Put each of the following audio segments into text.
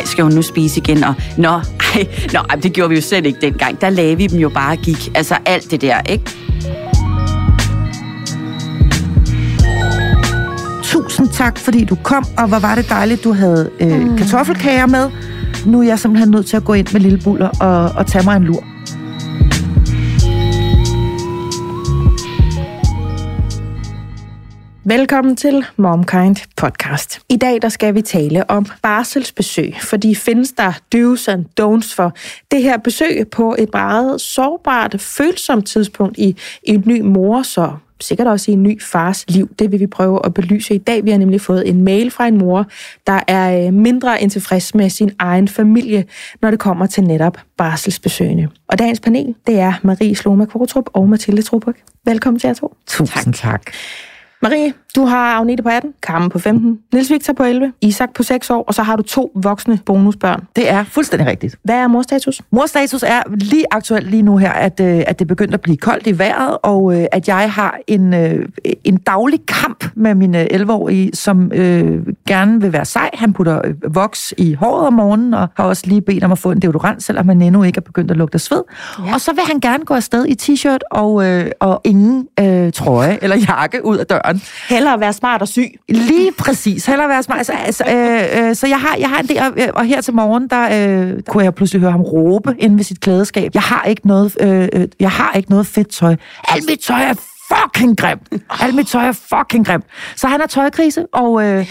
ej, skal hun nu spise igen? Og nå, ej, nå, ej, det gjorde vi jo slet ikke dengang. Der lagde vi dem jo bare og gik. Altså alt det der, ikke? Tusind tak, fordi du kom, og hvor var det dejligt, du havde øh, mm. kartoffelkager med. Nu er jeg simpelthen nødt til at gå ind med lille buller og, og tage mig en lur. Velkommen til MomKind podcast. I dag der skal vi tale om barselsbesøg, fordi findes der do's and don'ts for det her besøg på et meget sårbart, følsomt tidspunkt i, i en ny mor, så sikkert også i en ny fars liv. Det vil vi prøve at belyse i dag. Vi har nemlig fået en mail fra en mor, der er øh, mindre end tilfreds med sin egen familie, når det kommer til netop barselsbesøgende. Og dagens panel, det er Marie Sloma Korotrup og Mathilde Trubuk. Velkommen til jer to. Tusind tak. tak. Marie, du har Agnete på 18, Carmen på 15, Nils Victor på 11, Isak på 6 år, og så har du to voksne bonusbørn. Det er fuldstændig rigtigt. Hvad er morstatus? Morstatus er lige aktuelt lige nu her, at, øh, at det begynder at blive koldt i vejret, og øh, at jeg har en, øh, en daglig kamp med min 11-årige, som øh, gerne vil være sej. Han putter voks i håret om morgenen, og har også lige bedt om at få en deodorant, selvom han endnu ikke er begyndt at lugte sved. Ja. Og så vil han gerne gå afsted i t-shirt og, øh, og ingen øh, trøje eller jakke ud af døren. Hellere være smart og syg. Lige præcis. Hellere være smart. Altså, altså, øh, øh, så jeg har, jeg har en del, og her til morgen, der øh, kunne jeg pludselig høre ham råbe ind ved sit klædeskab. Jeg har ikke noget, øh, øh jeg har ikke noget fedt tøj. Alt mit tøj er fucking grimt. Alt mit tøj er fucking grimt. Så han har tøjkrise, og øh, Øh,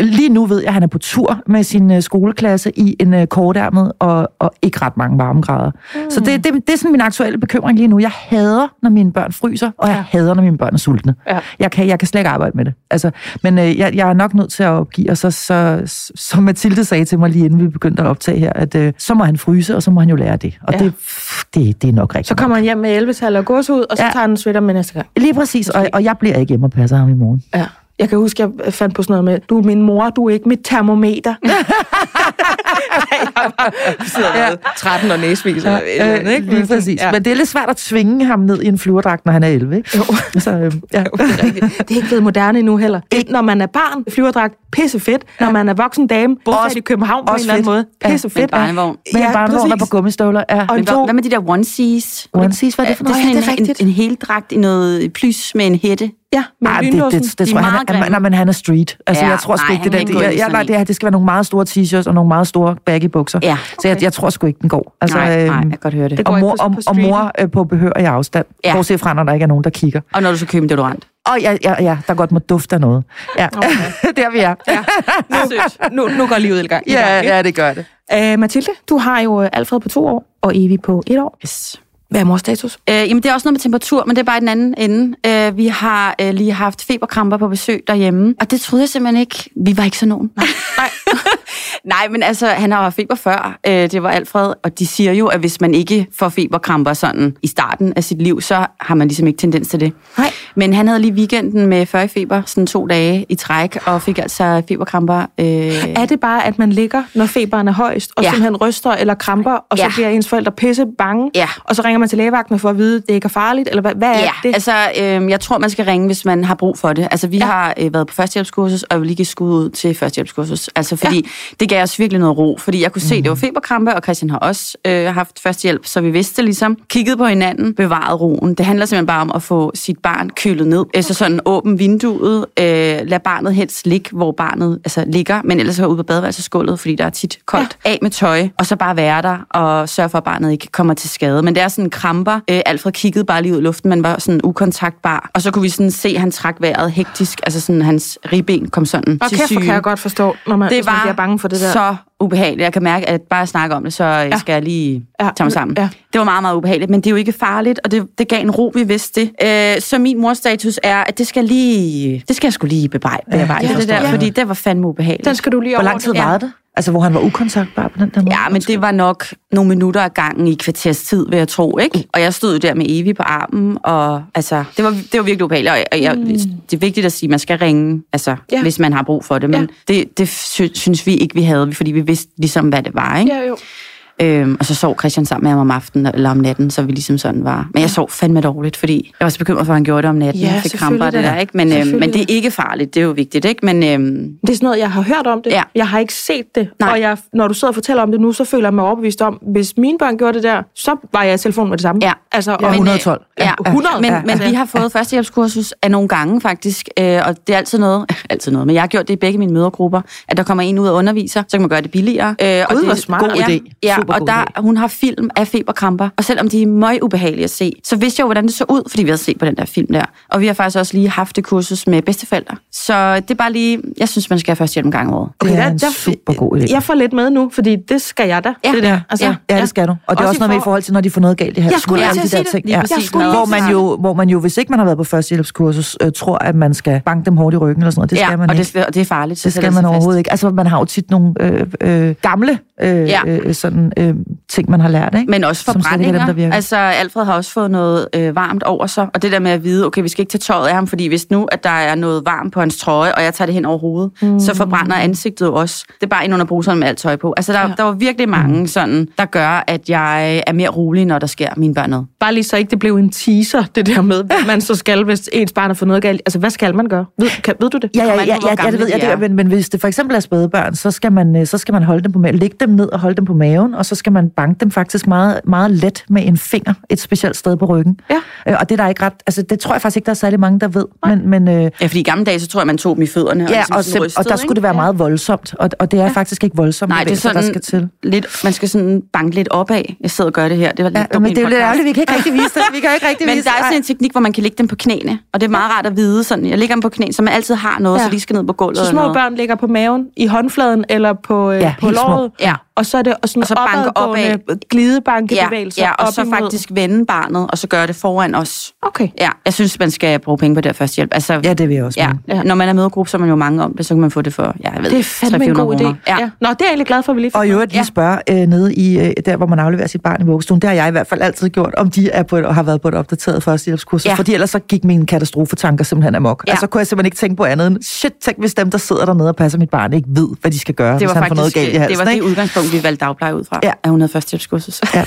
lige nu ved jeg, at han er på tur med sin øh, skoleklasse i en øh, kortærmet og, og ikke ret mange varmegrader. Mm. Så det, det, det er sådan min aktuelle bekymring lige nu. Jeg hader, når mine børn fryser, og jeg ja. hader, når mine børn er sultne. Ja. Jeg, kan, jeg kan slet ikke arbejde med det. Altså, men øh, jeg, jeg er nok nødt til at opgive, og så, så, som Mathilde sagde til mig lige inden vi begyndte at optage her, at øh, så må han fryse, og så må han jo lære det. Og ja. det, det, det er nok rigtigt. Så kommer han hjem med 11 og gås ud, og så ja. tager han en sweater med næste gang. Lige præcis, og, og jeg bliver ikke hjemme og passer ham i morgen. Ja. Jeg kan huske, jeg fandt på sådan noget med, du er min mor, du er ikke mit termometer. ja. 13 og næsviser. Ja, eller, øh, ikke? Lige præcis. Ja. Men det er lidt svært at tvinge ham ned i en flyverdragt, når han er 11. Ikke? Jo. Så, øh, ja. jo, det, er det er ikke blevet moderne endnu heller. Ikke når man er barn, flyverdragt, pisse fedt. Ja. Når man er voksen dame, bosat i København på en eller anden måde, pisse fedt. Med barnevogn. Med ja, barnevogn og på gummistøvler. Ja. Og hvad, hvad med de der onesies? Onesies, hvad er det for noget? Det er sådan en, en, en heldragt i noget plys med en hætte. Ja, men Ej, det, det, det, det tror jeg, han, er, men han er street. Altså, ja, jeg tror sgu ikke, det, der, det, jeg, jeg, det, det skal være nogle meget store t-shirts og nogle meget store baggy bukser. Ja, okay. Så jeg, jeg tror sgu ikke, den går. Altså, nej, nej, øhm, jeg kan godt høre det. det og mor, på, og, og mor øh, på behørig afstand. Ja. Bortset fra, når der ikke er nogen, der kigger. Og når du så køber en deodorant. Og ja, ja, ja, der godt må dufte af noget. Ja, okay. der vi er. Ja. Nu, nu, nu går livet i gang. Ja, ja, det gør det. Uh, Mathilde, du har jo øh, Alfred på to år, og Evi på et år. Yes. Hvad er mors status? Øh, jamen, det er også noget med temperatur, men det er bare den anden ende. Øh, vi har øh, lige haft feberkramper på besøg derhjemme, og det troede jeg simpelthen ikke. Vi var ikke så nogen. Nej. Nej. Nej, men altså, han har feber før. Øh, det var Alfred, og de siger jo, at hvis man ikke får feberkramper sådan i starten af sit liv, så har man ligesom ikke tendens til det. Nej. Men han havde lige weekenden med 40 feber, sådan to dage i træk, og fik altså feberkramper. Øh... Er det bare, at man ligger, når feberen er højst, og ja. simpelthen ryster eller kramper, og så ja. bliver ens forældre pisse bange, ja. og så ringer man til lægevagten for at vide, at det ikke er farligt, eller hvad, hvad er ja, det? altså, øh, jeg tror, man skal ringe, hvis man har brug for det. Altså, vi ja. har øh, været på førstehjælpskursus, og jeg vil lige give skud ud til førstehjælpskursus. Altså, fordi ja. Det gav os virkelig noget ro, fordi jeg kunne se, mm. det var feberkrampe, og Christian har også øh, haft førstehjælp, så vi vidste ligesom, kiggede på hinanden, bevaret roen. Det handler simpelthen bare om at få sit barn kølet ned. Øh, så sådan åben vinduet, øh, lad barnet helst ligge, hvor barnet altså, ligger, men ellers være ude på badeværelsesgulvet, fordi der er tit koldt. Ja. Af med tøj, og så bare være der, og sørge for, at barnet ikke kommer til skade. Men det er sådan kramper. Øh, Alfred kiggede bare lige ud i luften, men var sådan ukontaktbar. Og så kunne vi sådan se, at han trak vejret hektisk, altså sådan hans ribben kom sådan og til syge. kan jeg godt forstå, når man, det var man bliver bange for det der. så ubehageligt. Jeg kan mærke, at bare at snakke om det, så ja. skal jeg lige ja. tage mig sammen. Ja. Det var meget, meget ubehageligt, men det er jo ikke farligt, og det, det gav en ro, vi vidste det. Øh, så min morstatus er, at det skal lige, det skal jeg skulle lige bearbejde, ja, ja, det der, ja. fordi det var fandme ubehageligt. Den skal du lige Hvor lang tid var det? Altså, hvor han var ukontaktbar på den der måde? Ja, men det var nok nogle minutter af gangen i kvarters tid, vil jeg tro, ikke? Og jeg stod der med Evi på armen, og altså, det var, det var virkelig ubehageligt. Og jeg, mm. det er vigtigt at sige, at man skal ringe, altså, ja. hvis man har brug for det. Men ja. det, det synes vi ikke, vi havde, fordi vi vidste ligesom, hvad det var, ikke? Ja, jo. Øhm, og så sov Christian sammen med ham om aftenen eller om natten, så vi ligesom sådan var. Men jeg sov fandme dårligt, fordi jeg var så bekymret for, at han gjorde det om natten. Ja, jeg fik kramper det der, ikke? Men, øhm, men det er ikke farligt, det er jo vigtigt, ikke? Men øhm, Det er sådan noget, jeg har hørt om det. Ja. Jeg har ikke set det. Nej. Og jeg, når du sidder og fortæller om det nu, så føler jeg mig overbevist om, hvis mine børn gjorde det der, så var jeg i telefonen med det samme. Ja. Altså, Ja, og, 112. Ja, Ja, 100. Men, Ja. men vi har fået førstehjælpskursus af nogle gange faktisk, øh, og det er altid noget, altid noget, men jeg har gjort det i begge mine mødergrupper, at der kommer en ud og underviser, så kan man gøre det billigere. Øh, og det, hvor smart. God ja, idé. Ja, og god der, hun har film af feberkramper, og selvom de er møg ubehagelige at se, så vidste jeg jo, hvordan det så ud, fordi vi havde set på den der film der. Og vi har faktisk også lige haft det kursus med bedsteforældre. Så det er bare lige, jeg synes, man skal have førstehjælp en gang om året. Det er der- en der- super god idé. Jeg får lidt med nu, fordi det skal jeg da. Ja. Det der. Altså, Ja. Ja, det skal du. Og det er Også noget med i for- forhold til, når de får noget galt i halsen. Jeg skulle lige de at der sige ting. det. Ja. Jeg skulle Hvor og man, jo, hvor man jo, hvis ikke man har været på førstehjælpskursus, øh, tror, at man skal banke dem hårdt i ryggen eller sådan noget. Det skal ja, man og ikke. det, og det er farligt. så Det skal man fast. overhovedet ikke. Altså, man har jo tit nogle øh, øh, gamle øh, Ja. øh, sådan, øh, ting, man har lært, ikke? Men også Som slet ikke er dem, der forbrændinger. Altså, Alfred har også fået noget øh, varmt over sig, og det der med at vide, okay, vi skal ikke tage tøjet af ham, fordi hvis nu, at der er noget varmt på hans trøje, og jeg tager det hen over hovedet, mm. så forbrænder ansigtet også. Det er bare ind under bruseren med alt tøj på. Altså, der, ja. der var virkelig mange sådan, der gør, at jeg er mere rolig, når der sker mine børn noget. Bare lige så ikke det blev en teaser, det der med, hvad man så skal, hvis ens barn har fået noget galt. Altså, hvad skal man gøre? Ved, kan, ved du det? Ja, ja, ja, hvor ja, ja, det ved jeg, de det, men, men hvis det for eksempel er spædebørn, så skal man, øh, så skal man holde dem på maven, lægge dem ned og holde dem på maven, og så skal man banke dem faktisk meget, meget let med en finger et specielt sted på ryggen. Ja. Øh, og det er der ikke ret, altså det tror jeg faktisk ikke, der er særlig mange, der ved. Men, men, øh, Ja, fordi i gamle dage, så tror jeg, man tog dem i fødderne. ja, ligesom og, sådan sim- rystede, og der skulle det være ikke? meget voldsomt, og, og det er faktisk ikke voldsomt, Nej, det er sådan der skal til. lidt, man skal sådan banke lidt opad. Jeg sidder og gør det her. Det var lidt Ja, men det er jo lidt ærgerligt, vi kan ikke rigtig vise det. Vi kan ikke rigtig Men vise der er sådan en teknik, hvor man kan lægge dem på knæene, og det er meget rart at vide. Sådan, jeg lægger dem på knæene, så man altid har noget, Ja. ja. så de skal ned på gulvet. Så små børn ligger på maven, i håndfladen eller på, øh, Ja, på låret. Ja. Og så er det og sådan Og så banke opadgående Ja, glidebankebevægelser ja, og op så imod. faktisk vende barnet, og så gøre det foran os. Okay. Ja, jeg synes, man skal bruge penge på det her førstehjælp. Altså, Ja, det vil jeg også ja, ja. Når man er mødegruppe, så er man jo mange om det, så kan man få det for, ja, jeg ved Det er ikke, fandme en 300-400 god idé. kroner. Ja. Ja. Nå, det er jeg egentlig glad for, at vi lige fik Og i med. øvrigt lige spørge øh, nede i øh, der, hvor man afleverer sit barn i vuggestuen. Det har jeg i hvert fald altid gjort, om de er på et, og har været på et opdateret førstehjælpskursus. Ja. Ja. Fordi ellers så gik mine katastrofetanker simpelthen amok. Ja. Ja. Altså kunne jeg simpelthen ikke tænke på andet end, shit, tænk hvis dem, der sidder dernede og passer mit barn, ikke ved, hvad de skal gøre, Det hvis var han får noget faktisk galt i halsen. det, var det ikke? Udgangspunkt, vi valgte dagpleje ud fra, Ja. at hun havde førstehjælpskursus. Ja.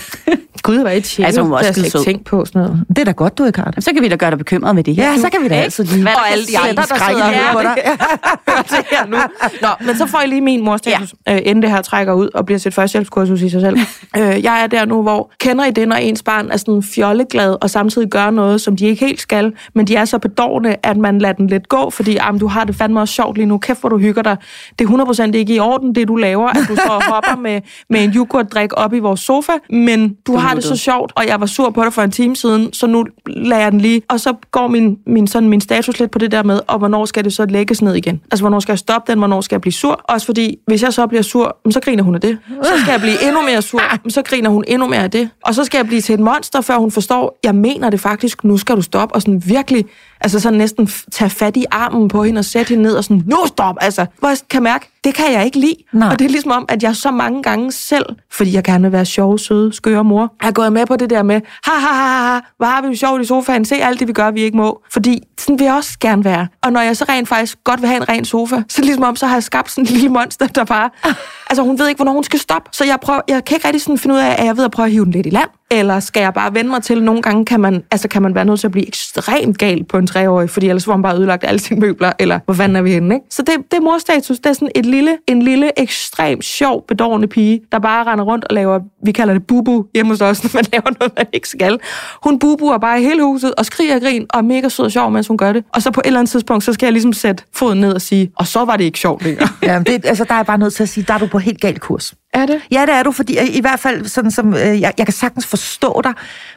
Gud, hvad er et tjek. Altså, hun var også skide ikke tænkt på sådan noget. Det er da godt, du ikke har det. Så kan vi da gøre dig bekymret med det her. Ja, så kan vi da altid lige... Hvad og alle de andre, der sidder på dig. her nu. Nå, men så får jeg lige min mors status, ja. øh, inden det her trækker ud og bliver til et førstehjælpskursus i sig selv. øh, jeg er der nu, hvor kender I det, når ens barn er sådan fjolleglad og samtidig gør noget, som de ikke helt skal, men de er så bedårende, at man lader den lidt gå, fordi ah, du har det fandme også sjovt lige nu. Kæft, hvor du hygger dig. Det er 100% ikke i orden, det du laver, at du står og hopper med, med en yoghurtdrik op i vores sofa, men du har det så sjovt, og jeg var sur på dig for en time siden, så nu lader jeg den lige. Og så går min, min, sådan, min status lidt på det der med, og hvornår skal det så lægges ned igen? Altså, hvornår skal jeg stoppe den? Hvornår skal jeg blive sur? Også fordi, hvis jeg så bliver sur, så griner hun af det. Så skal jeg blive endnu mere sur, så griner hun endnu mere af det. Og så skal jeg blive til et monster, før hun forstår, jeg mener det faktisk, nu skal du stoppe, og sådan virkelig, altså sådan næsten tage fat i armen på hende og sætte hende ned og sådan, nu stop, altså. Hvor jeg kan mærke, det kan jeg ikke lide. Nej. Og det er ligesom om, at jeg så mange gange selv, fordi jeg gerne vil være sjov, søde, skøre mor, er gået med på det der med, ha ha ha ha, hvor har vi det sjovt i sofaen, se alt det, vi gør, vi ikke må. Fordi sådan vil jeg også gerne være. Og når jeg så rent faktisk godt vil have en ren sofa, så ligesom om, så har jeg skabt sådan en lille monster, der bare... Altså hun ved ikke, hvornår hun skal stoppe. Så jeg, prøver, jeg kan ikke rigtig sådan finde ud af, at jeg ved at prøve at hive den lidt i land. Eller skal jeg bare vende mig til, nogle gange kan man, altså kan man være nødt til at blive ekstremt gal på en treårig, fordi ellers får man bare ødelagt alle sine møbler, eller hvor fanden er vi henne, ikke? Så det, det er morstatus, det er sådan et lille, en lille, ekstremt sjov, bedårende pige, der bare render rundt og laver, vi kalder det bubu hjemme hos os, når man laver noget, man ikke skal. Hun bubuer bare i hele huset og skriger og grin, og er mega sød og sjov, mens hun gør det. Og så på et eller andet tidspunkt, så skal jeg ligesom sætte foden ned og sige, og så var det ikke sjovt længere. Ja, det, altså, der er jeg bare nødt til at sige, der er du på helt galt kurs er det? Ja, det er du, fordi øh, i hvert fald sådan som, øh, jeg, jeg kan sagtens forstå dig,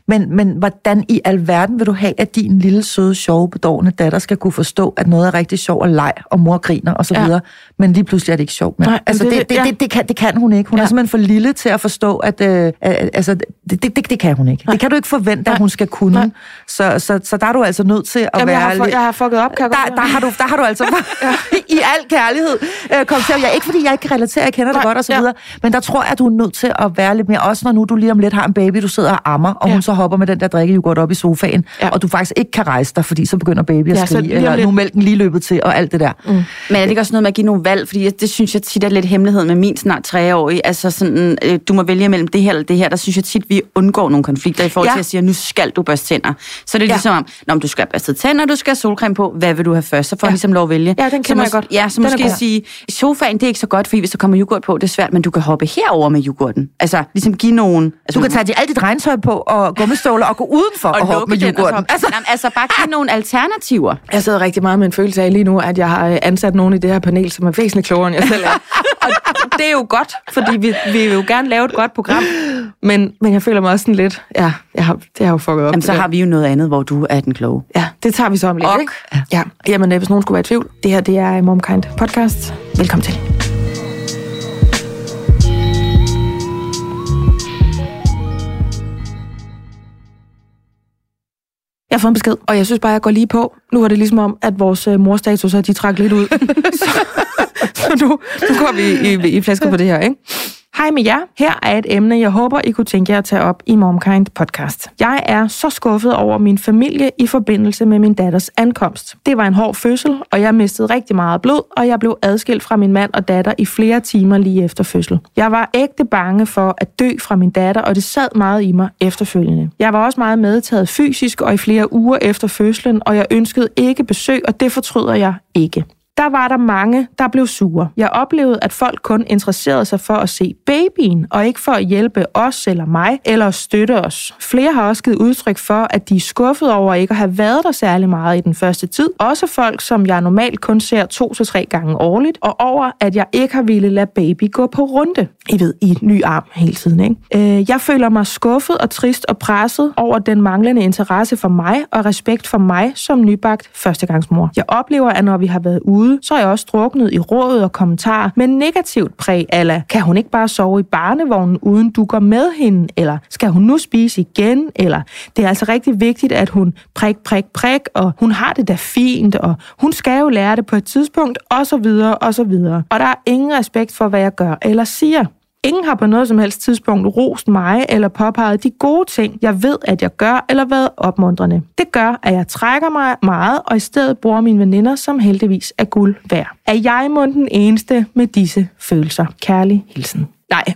men, men hvordan i alverden vil du have, at din lille, søde, sjove, bedårende datter skal kunne forstå, at noget er rigtig sjov og leg, og mor griner og så Ja. videre, men lige pludselig er det ikke sjovt mere. Nej, altså, det- det, det, ja. det, det, kan, det kan hun ikke. Hun ja. Er simpelthen for lille til at forstå, at øh, altså, det, det, det, det kan hun ikke. Det kan du ikke forvente, at Nej. hun skal kunne. Nej. Så, så, så der er du altså nødt til at Jamen, være jeg, har, jeg har fucket op, kan jeg godt der, der, har du, der har du altså i al kærlighed øh, kommet til. Jeg, ikke fordi jeg ikke kan relatere, jeg kender Nej, godt og så ja. videre. Men der tror jeg, at du er nødt til at være lidt mere, også når nu du lige om lidt har en baby, du sidder og ammer, og Ja. hun så hopper med den der drikkejoghurt op i sofaen, Ja. og du faktisk ikke kan rejse dig, fordi så begynder baby at Ja, så skrige, om eller lidt- nu mælken lige løbet til, og alt det der. Mm. Men er det ikke også noget med at give nogle valg? Fordi det synes jeg tit er lidt hemmelighed med min snart treårige. Altså sådan, øh, du må vælge mellem det her eller det her. Der synes jeg tit, vi undgår nogle konflikter i forhold Ja. til at sige, at nu skal du børste tænder. Så er det Ja. ligesom om, når du skal børste tænder, du skal have solcreme på, hvad vil du have først? Så får Ja. ligesom lov at vælge. Ja, den så kender mås- jeg godt. Ja, så Den måske sige, sofaen det er ikke så godt, fordi hvis der kommer yoghurt på, det er svært, men du kan hoppe herover med yoghurten. Altså ligesom give nogen... Altså, Du kan tage alt dit regntøj på og gummistøvler og gå udenfor og, og hoppe med og yoghurten. så- Altså, Jamen, altså bare give nogle alternativer. Jeg sidder rigtig meget med en følelse af lige nu, at jeg har øh, ansat nogen i det her panel, som er væsentligt klogere, end jeg selv er. Og det er jo godt, fordi vi, vi vil jo gerne lave et godt program. Men, men jeg føler mig også sådan lidt, ja, jeg har, det har jo fucket op. Jamen, så har vi jo noget andet, hvor du er den kloge. Ja, det tager vi så om lidt, Ok. ikke? Ja. Jamen, øh, hvis nogen skulle være i tvivl, det her det er Momkind Podcast. Velkommen til. Jeg har fået en besked, og jeg synes bare, jeg går lige på. Nu var det ligesom om, at vores øh, morstatuser, de trak lidt ud. så, så nu, nu går vi i, i flasker på det her, ikke? Hej med jer. Her er et emne, jeg håber, I kunne tænke jer at tage op i Momkind podcast. Jeg er så skuffet over min familie i forbindelse med min datters ankomst. Det var en hård fødsel, og jeg mistede rigtig meget blod, og jeg blev adskilt fra min mand og datter i flere timer lige efter fødsel. Jeg var ægte bange for at dø fra min datter, og det sad meget i mig efterfølgende. Jeg var også meget medtaget fysisk og i flere uger efter fødslen, og jeg ønskede ikke besøg, og det fortryder jeg ikke. Der var der mange, der blev sure. Jeg oplevede, at folk kun interesserede sig for at se babyen, og ikke for at hjælpe os eller mig, eller at støtte os. Flere har også givet udtryk for, at de er skuffet over ikke at have været der særlig meget i den første tid. Også folk, som jeg normalt kun ser to til tre gange årligt, og over, at jeg ikke har ville lade baby gå på runde. I ved, i ny arm hele tiden, ikke? Øh, jeg føler mig skuffet og trist og presset over den manglende interesse for mig og respekt for mig som nybagt førstegangsmor. Jeg oplever, at når vi har været ude, så er jeg også druknet i råd og kommentarer med negativt præg, eller kan hun ikke bare sove i barnevognen, uden du går med hende, eller skal hun nu spise igen, eller det er altså rigtig vigtigt, at hun prik, prik, prik, og hun har det da fint, og hun skal jo lære det på et tidspunkt, og så videre, og så videre. Og der er ingen respekt for, hvad jeg gør eller siger. Ingen har på noget som helst tidspunkt rost mig eller påpeget de gode ting, jeg ved, at jeg gør, eller været opmuntrende. Det gør, at jeg trækker mig meget, og i stedet bruger mine veninder, som heldigvis er guld værd. Er jeg mund den eneste med disse følelser? Kærlig hilsen. Nej.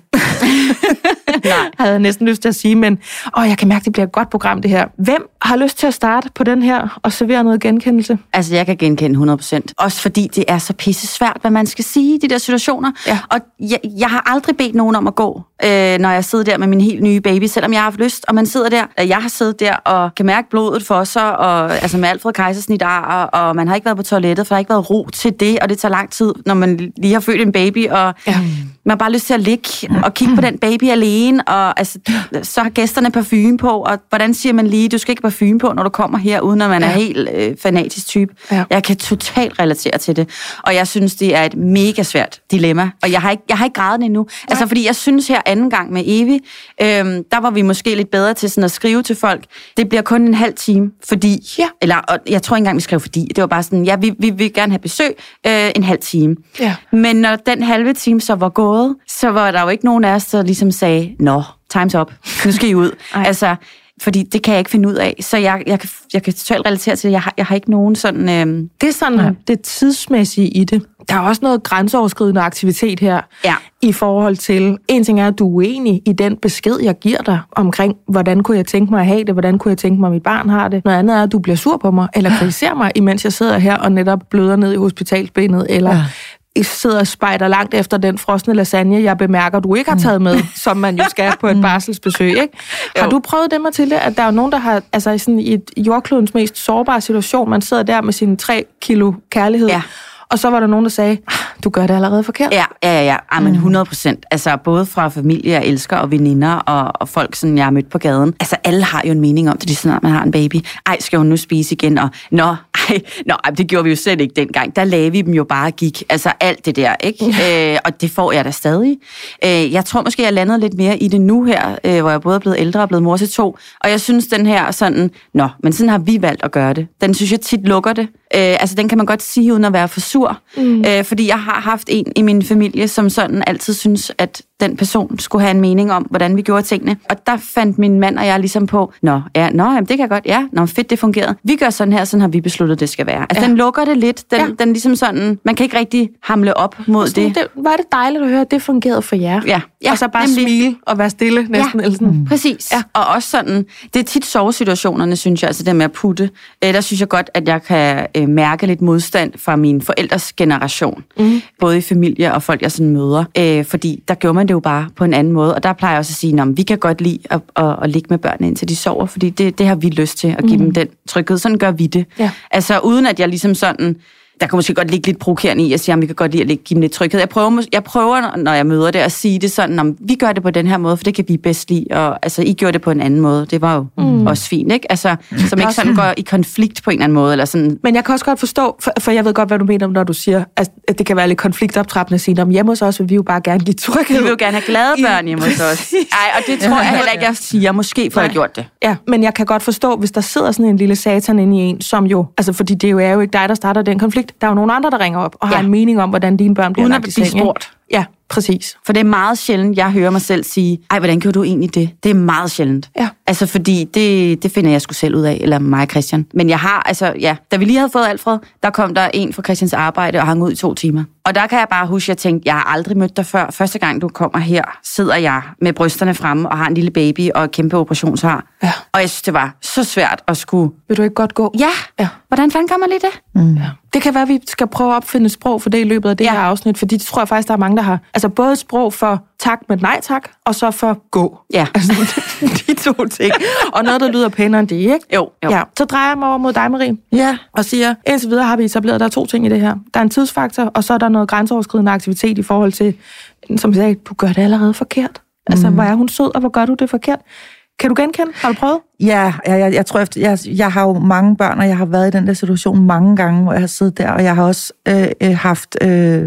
Nej, havde jeg næsten lyst til at sige, men åh, jeg kan mærke, det bliver et godt program, det her. Hvem har lyst til at starte på den her og servere noget genkendelse? Altså, jeg kan genkende 100%. Også fordi det er så pisse svært, hvad man skal sige i de der situationer. Ja. Og jeg, jeg har aldrig bedt nogen om at gå, øh, når jeg sidder der med min helt nye baby, selvom jeg har haft lyst. Og man sidder der, jeg har siddet der og kan mærke blodet for sig, og, altså med Alfred Kejsersnit, og, og man har ikke været på toilettet, for der har ikke været ro til det, og det tager lang tid, når man lige har født en baby, og Ja. Man har bare lyst til at ligge og kigge på den baby alene, og altså, så har gæsterne parfume på, og hvordan siger man lige, du skal ikke parfume på, når du kommer her, uden at man Ja. er helt øh, fanatisk type. Ja. Jeg kan totalt relatere til det, og jeg synes, det er et mega svært dilemma, og jeg har ikke, jeg har ikke grædet det endnu. Altså, fordi jeg synes her anden gang med Evi, øhm, der var vi måske lidt bedre til sådan at skrive til folk, det bliver kun en halv time, fordi, Ja. eller og jeg tror ikke engang, vi skrev fordi, det var bare sådan, ja, vi, vi vil gerne have besøg øh, en halv time. Ja. Men når den halve time så var gået, så var der jo ikke nogen af os, der ligesom sagde, nå, time's up, nu skal I ud. Altså, fordi det kan jeg ikke finde ud af. Så jeg, jeg, kan, jeg kan totalt relatere til det. Jeg har, jeg har ikke nogen sådan... Øhm, Det er sådan ja. det tidsmæssige i det. Der er også noget grænseoverskridende aktivitet her. Ja. I forhold til, en ting er, at du er uenig i den besked, jeg giver dig omkring, hvordan kunne jeg tænke mig at have det, hvordan kunne jeg tænke mig, at mit barn har det. Noget andet er, at du bliver sur på mig, eller kritiserer mig, imens jeg sidder her og netop bløder ned i hospitalsbenet, eller ja. I sidder og spejder langt efter den frosne lasagne, jeg bemærker, du ikke har taget med, som man jo skal på et barselsbesøg. Ikke? Har Jo. du prøvet det, Mathilde, at der er nogen, der har, altså i sådan i et jordklodens mest sårbare situation, man sidder der med sine tre kilo kærlighed, Ja. Og så var der nogen, der sagde, "Ah, du gør det allerede forkert. ja, ja, ja, ja. Ej, men 100 procent. Altså, både fra familie, jeg elsker, og veninder, og, og folk, sådan, jeg har mødt på gaden. Altså, alle har jo en mening om det, lige snart man har en baby. Ej, skal hun nu spise igen? Og, nå, ej, nå, ej, det gjorde vi jo slet ikke dengang. Der lagde vi dem jo bare gik. Altså, alt det der, ikke? øh, og det får jeg da stadig. Øh, jeg tror måske, jeg landede lidt mere i det nu her, øh, hvor jeg både er blevet ældre og blevet mor til to. Og jeg synes, den her sådan, nå, men sådan har vi valgt at gøre det. Den synes jeg tit lukker det. Øh, altså, den kan man godt sige, uden at være for sur. Mm. Øh, fordi jeg har haft en i min familie, som sådan altid synes, at den person skulle have en mening om, hvordan vi gjorde tingene. Og der fandt min mand og jeg ligesom på, nå, ja, nå jamen, det kan godt, ja, nå, fedt, det fungerede. Vi gør sådan her, sådan har vi besluttet, det skal være. Altså, ja. den lukker det lidt. Den, ja. den ligesom sådan, man kan ikke rigtig hamle op mod sådan, det. det. Var det dejligt at høre, at det fungerede for jer? Ja. ja og så bare nemlig. smile og være stille næsten. Ja, Eller sådan. mm. præcis. Ja. Og også sådan, det er tit sovesituationerne, synes jeg, altså det med at putte. Øh, der synes jeg godt, at jeg kan øh, mærke lidt modstand fra min forældres generation. Mm. Både i familie og folk, jeg sådan møder. Øh, fordi der gjorde man det jo bare på en anden måde. Og der plejer jeg også at sige, at vi kan godt lide at, at, at ligge med børnene, indtil de sover, fordi det, det har vi lyst til, at give mm. dem den tryghed. Sådan gør vi det. Ja. Altså uden at jeg ligesom sådan der kan måske godt ligge lidt provokerende i at sige, at vi kan godt lide at give dem lidt tryghed. Jeg prøver, jeg prøver, når jeg møder det, at sige det sådan, at vi gør det på den her måde, for det kan vi bedst lide, og altså, I gjorde det på en anden måde. Det var jo mm. også fint, ikke? Altså, som ikke sådan går i konflikt på en eller anden måde. Eller sådan. Men jeg kan også godt forstå, for, for jeg ved godt, hvad du mener, når du siger, at det kan være lidt konfliktoptrappende at sige, at hjemme hos os vil vi jo bare gerne give tryghed. Vi vil jo gerne have glade børn hjemme hos os. Ej, og det tror jeg heller ikke, jeg siger, måske for have gjort det. Ja, men jeg kan godt forstå, hvis der sidder sådan en lille satan inde i en, som jo, altså fordi det jo er jo ikke dig, der starter den konflikt. Der er jo nogle andre, der ringer op og ja. har en mening om, hvordan dine børn bliver Uden lagt at i blive seng. ikke? spurgt. Ja, præcis. For det er meget sjældent, jeg hører mig selv sige, ej, hvordan gjorde du egentlig det? Det er meget sjældent. Ja. Altså, fordi det, det finder jeg sgu selv ud af, eller mig og Christian. Men jeg har, altså, ja, da vi lige havde fået Alfred, der kom der en fra Christians arbejde og hang ud i to timer. Og der kan jeg bare huske, at jeg tænkte, jeg har aldrig mødt dig før. Første gang, du kommer her, sidder jeg med brysterne fremme og har en lille baby og et kæmpe operationshar. Ja. Og jeg synes, det var så svært at skulle... Vil du ikke godt gå? Ja, Ja. hvordan fanden kan man lige det? Mm. Ja. Det kan være, at vi skal prøve at opfinde et sprog for det i løbet af det Ja. ja. her afsnit, fordi det tror jeg faktisk, der er mange, der har. Altså både et sprog for tak, men nej tak, og så for gå. Ja. Altså de to ting. Og noget, der lyder pænere end det, ikke? Jo, jo. Ja. Så drejer jeg mig over mod dig, Marie, Ja, og siger, indtil videre har vi etableret, at der er to ting i det her. Der er en tidsfaktor, og så er der noget grænseoverskridende aktivitet i forhold til, som jeg sagde, du gør det allerede forkert. Altså, mm. hvor er hun sød, og hvor gør du det forkert? Kan du genkende? Har du prøvet? Ja, jeg, jeg, jeg tror, efter, jeg, jeg har jo mange børn, og jeg har været i den der situation mange gange, hvor jeg har siddet der, og jeg har også øh, øh, haft, øh,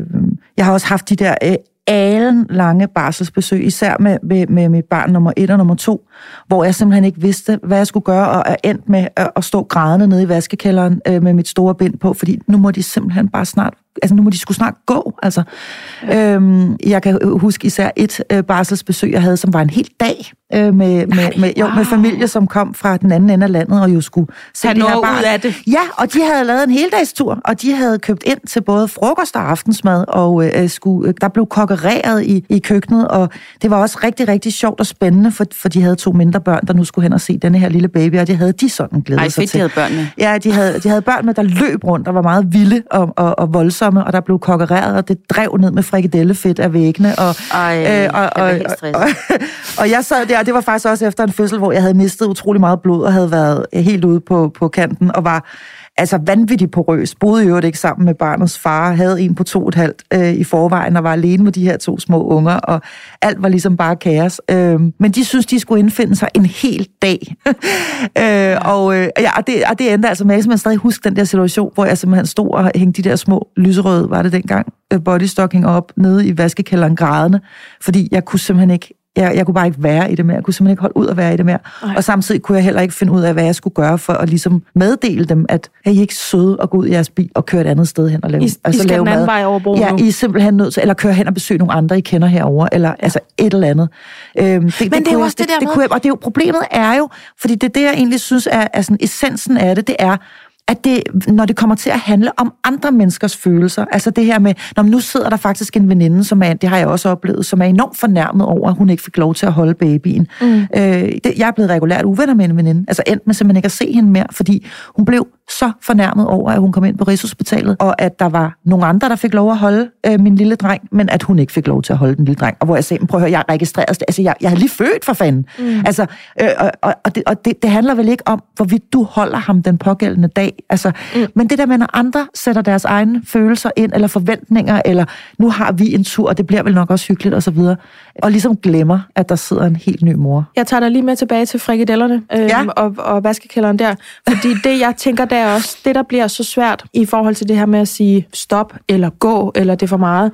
jeg har også haft de der øh, alen lange barselsbesøg, især med, med, med mit barn nummer et og nummer to, hvor jeg simpelthen ikke vidste, hvad jeg skulle gøre, og er endt med at, at stå grædende nede i vaskekælderen øh, med mit store bind på, fordi nu må de simpelthen bare snart altså nu må de skulle snart gå. Altså, ja. øhm, jeg kan huske især et øh, barselsbesøg, jeg havde, som var en hel dag øh, med, med, med, jo, med familie, som kom fra den anden ende af landet og jo skulle se det her barn. ud af det. Ja, og de havde lavet en heldagstur, og de havde købt ind til både frokost og aftensmad, og øh, skulle, øh, der blev kokkereret i, i køkkenet, og det var også rigtig, rigtig sjovt og spændende, for, for de havde to mindre børn, der nu skulle hen og se denne her lille baby, og det havde de sådan glædet Ej, sig fedt, til. de havde børn med. Ja, de havde, de havde børn med, der løb rundt og var meget vilde og, og, og voldsomme, og der blev kokkereret, og det drev ned med frikadellefedt af væggene. Og, Ej, øh, og, jeg og, helt og, stresset. og jeg sad der, og det var faktisk også efter en fødsel, hvor jeg havde mistet utrolig meget blod, og havde været helt ude på, på kanten, og var altså vanvittigt porøs. Boede jo ikke sammen med barnets far, havde en på to og et halvt øh, i forvejen, og var alene med de her to små unger, og alt var ligesom bare kaos. Øh, men de synes, de skulle indfinde sig en hel dag. øh, og, øh, ja, og, det, og det endte altså med, at jeg stadig huske den der situation, hvor jeg simpelthen stod og hængte de der små lyserøde, var det dengang, øh, bodystocking op nede i vaskekælderen grædende, fordi jeg kunne simpelthen ikke jeg, jeg kunne bare ikke være i det mere. Jeg kunne simpelthen ikke holde ud at være i det mere. Nej. Og samtidig kunne jeg heller ikke finde ud af, hvad jeg skulle gøre for at ligesom meddele dem, at er I ikke søde og gå ud i jeres bil og køre et andet sted hen og lave, I, I skal den anden vej over Ja, nu. I er simpelthen nødt til, eller køre hen og besøge nogle andre, I kender herover eller altså et eller andet. Øhm, det, det er kunne jo jeg- også det der det, med- kunne jeg, Og det er jo, problemet er jo, fordi det er det, jeg egentlig synes er, er sådan, essensen af det, det er, at det, når det kommer til at handle om andre menneskers følelser, altså det her med, når nu sidder der faktisk en veninde, som er, det har jeg også oplevet, som er enormt fornærmet over, at hun ikke fik lov til at holde babyen. Mm. Øh, det, jeg er blevet regulært uvenner med en veninde, altså endt med simpelthen ikke at se hende mere, fordi hun blev så fornærmet over, at hun kom ind på Rigshospitalet, og at der var nogle andre, der fik lov at holde øh, min lille dreng, men at hun ikke fik lov til at holde den lille dreng. Og hvor jeg sagde, "Men prøv at høre, jeg er registreret, altså jeg, jeg er lige født for fanden. Mm. Altså, øh, og, og, og, det, og det, det handler vel ikke om, hvorvidt du holder ham den pågældende dag. Altså, mm. Men det der med, når andre sætter deres egne følelser ind, eller forventninger, eller nu har vi en tur, og det bliver vel nok også hyggeligt, og så videre, og ligesom glemmer, at der sidder en helt ny mor. Jeg tager dig lige med tilbage til frikadellerne øhm, Ja. og, og vaskekælderen der. Fordi det, jeg tænker, der er også det, der bliver så svært i forhold til det her med at sige stop eller gå, eller det er for meget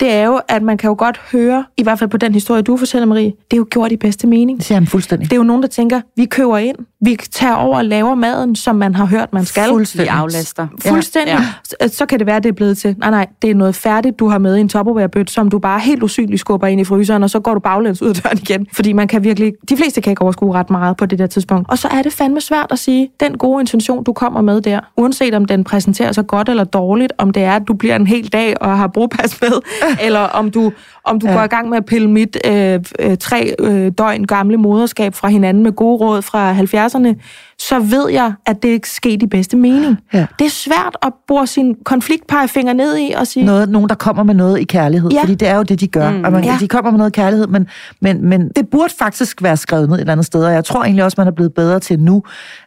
det er jo, at man kan jo godt høre, i hvert fald på den historie, du fortæller, Marie, det er jo gjort i bedste mening. Det siger han fuldstændig. Det er jo nogen, der tænker, vi køber ind, vi tager over og laver maden, som man har hørt, man skal. Vi Fuldstændig. aflaster. Fuldstændig. Ja. Ja. Så, så kan det være, det er blevet til, nej nej, det er noget færdigt, du har med i en topperværbøt, som du bare helt usynligt skubber ind i fryseren, og så går du baglæns ud af døren igen. Fordi man kan virkelig, de fleste kan ikke overskue ret meget på det der tidspunkt. Og så er det fandme svært at sige, den gode intention, du kommer med der, uanset om den præsenterer sig godt eller dårligt, om det er, at du bliver en hel dag og har brugpas med, eller om du, om du ja. går i gang med at pille mit øh, øh, tre øh, døgn gamle moderskab fra hinanden med gode råd fra 70'erne, så ved jeg, at det ikke sket i bedste mening. Ja. Det er svært at bore sin konfliktpegefinger ned i og sige, noget, nogen, der kommer med noget i kærlighed. Ja. Fordi det er jo det, de gør. Mm, og man, ja. De kommer med noget i kærlighed, men, men, men det burde faktisk være skrevet ned et eller andet sted. Og jeg tror egentlig også, man er blevet bedre til nu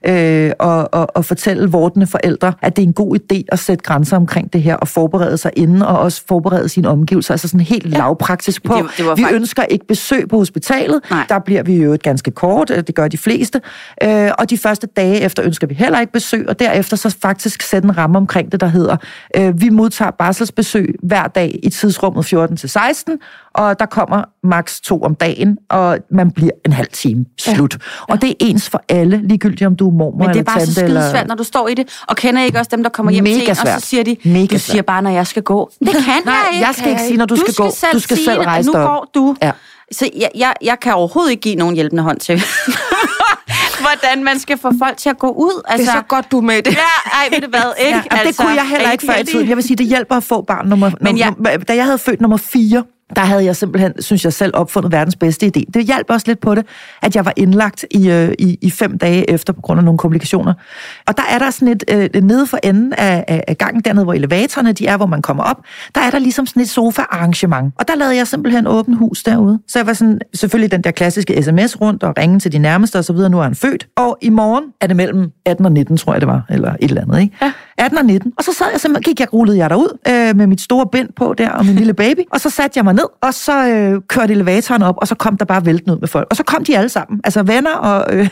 øh, at, at, at fortælle vortende forældre, at det er en god idé at sætte grænser omkring det her, og forberede sig inden, og også forberede sine omgivelser. Altså sådan helt ja. lavpraktisk på. Det det var vi fakt- ønsker ikke besøg på hospitalet. Nej. Der bliver vi jo et ganske kort. øh, Det gør de fleste. Øh, og de første dage efter ønsker vi heller ikke besøg, og derefter så faktisk sætte en ramme omkring det, der hedder, øh, vi modtager barselsbesøg hver dag i tidsrummet 14 til 16, og der kommer maks to om dagen, og man bliver en halv time. Slut. Ja. Og det er ens for alle, ligegyldigt om du er mormor Men det er bare så tante. eller... skidesvært, når du står i det, og kender ikke også dem, der kommer hjem Mega til en, og svært. så siger de, Mega du siger svært. bare, når jeg skal gå. Det kan Nej, jeg ikke. jeg skal ikke sige, når du skal gå. Du skal selv det, rejse Nu dig op. går du. Ja. Så jeg, jeg, jeg kan overhovedet ikke give nogen hjælpende hånd til, hvordan man skal få folk til at gå ud. Altså, det er så godt, du er med det. Ja, ej, ved du hvad, ikke? Ja, altså, det kunne jeg heller er ikke før i tiden. Jeg vil sige, det hjælper at få barn nummer... Men jeg- nummer da jeg havde født nummer 4, der havde jeg simpelthen, synes jeg selv, opfundet verdens bedste idé. Det hjalp også lidt på det, at jeg var indlagt i, øh, i, i fem dage efter på grund af nogle komplikationer. Og der er der sådan et, øh, nede for enden af, af, af gangen, dernede hvor elevatorerne de er, hvor man kommer op, der er der ligesom sådan et sofa-arrangement. Og der lavede jeg simpelthen åben hus derude. Så jeg var sådan, selvfølgelig den der klassiske sms rundt og ringe til de nærmeste og så videre. Nu er han født. Og i morgen er det mellem 18 og 19, tror jeg det var, eller et eller andet, ikke? Ja. 18 og 19. Og så sad jeg simpelthen, gik jeg, rullede jeg derud øh, med mit store bind på der, og min lille baby. Og så satte jeg mig ned, og så øh, kørte elevatoren op, og så kom der bare vælten ud med folk. Og så kom de alle sammen, altså venner og øh,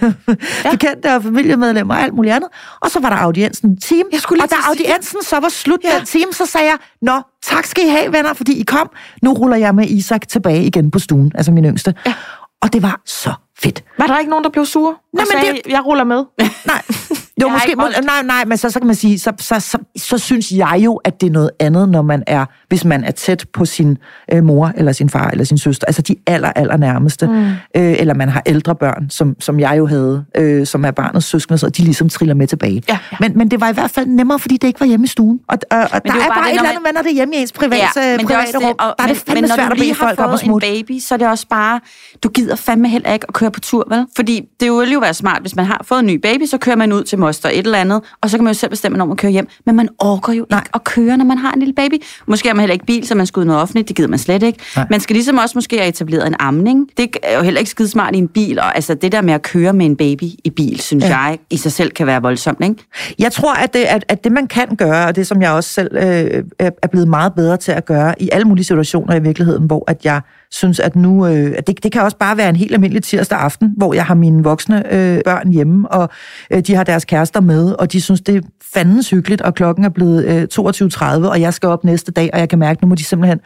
ja. bekendte og familiemedlemmer og alt muligt andet. Og så var der audiensen en time. Jeg skulle og da audiensen så var slut Ja. den time, så sagde jeg, Nå, tak skal I have, venner, fordi I kom. Nu ruller jeg med Isak tilbage igen på stuen, altså min yngste. Ja. Og det var så fedt. Var der ikke nogen, der blev sure? Nej, men men det... jeg ruller med. Nej, jo, måske, må, nej, nej, men så, så kan man sige, så, så, så, så synes jeg jo, at det er noget andet, når man er, hvis man er tæt på sin øh, mor, eller sin far, eller sin søster, altså de aller, aller nærmeste, mm. øh, eller man har ældre børn, som, som jeg jo havde, øh, som er barnets søskende, så de ligesom triller med tilbage. Ja, ja. Men, men det var i hvert fald nemmere, fordi det ikke var hjemme i stuen. Og, og, og der det er bare bare det, et eller andet, man- når det er hjemme i ens private, ja, men det private også rum. det, og, der er men, det fandme men når svært at bede folk har om at fået en smutte. baby, så er det også bare, du gider fandme heller ikke at køre på tur, vel? Fordi det ville jo være smart, hvis man har fået en ny baby, så kører man ud til moster et eller andet, og så kan man jo selv bestemme, når man kører hjem. Men man orker jo Nej. ikke at køre, når man har en lille baby. Måske har man heller ikke bil, så man skal ud noget offentligt, det gider man slet ikke. Nej. Man skal ligesom også måske have etableret en amning. Det er jo heller ikke skide smart i en bil, og altså det der med at køre med en baby i bil, synes Ja. jeg i sig selv kan være voldsomt, ikke? Jeg tror, at det, at, at det man kan gøre, og det som jeg også selv øh, er er blevet meget bedre til at gøre i alle mulige situationer i virkeligheden, hvor at jeg synes, at nu, øh, at det, det kan også bare være en helt almindelig tirsdag aften, hvor jeg har mine voksne øh, børn hjemme, og øh, de har deres kærester med, og de synes, det er fandens hyggeligt, og klokken er blevet øh, 22.30, og jeg skal op næste dag, og jeg kan mærke, nu må de simpelthen,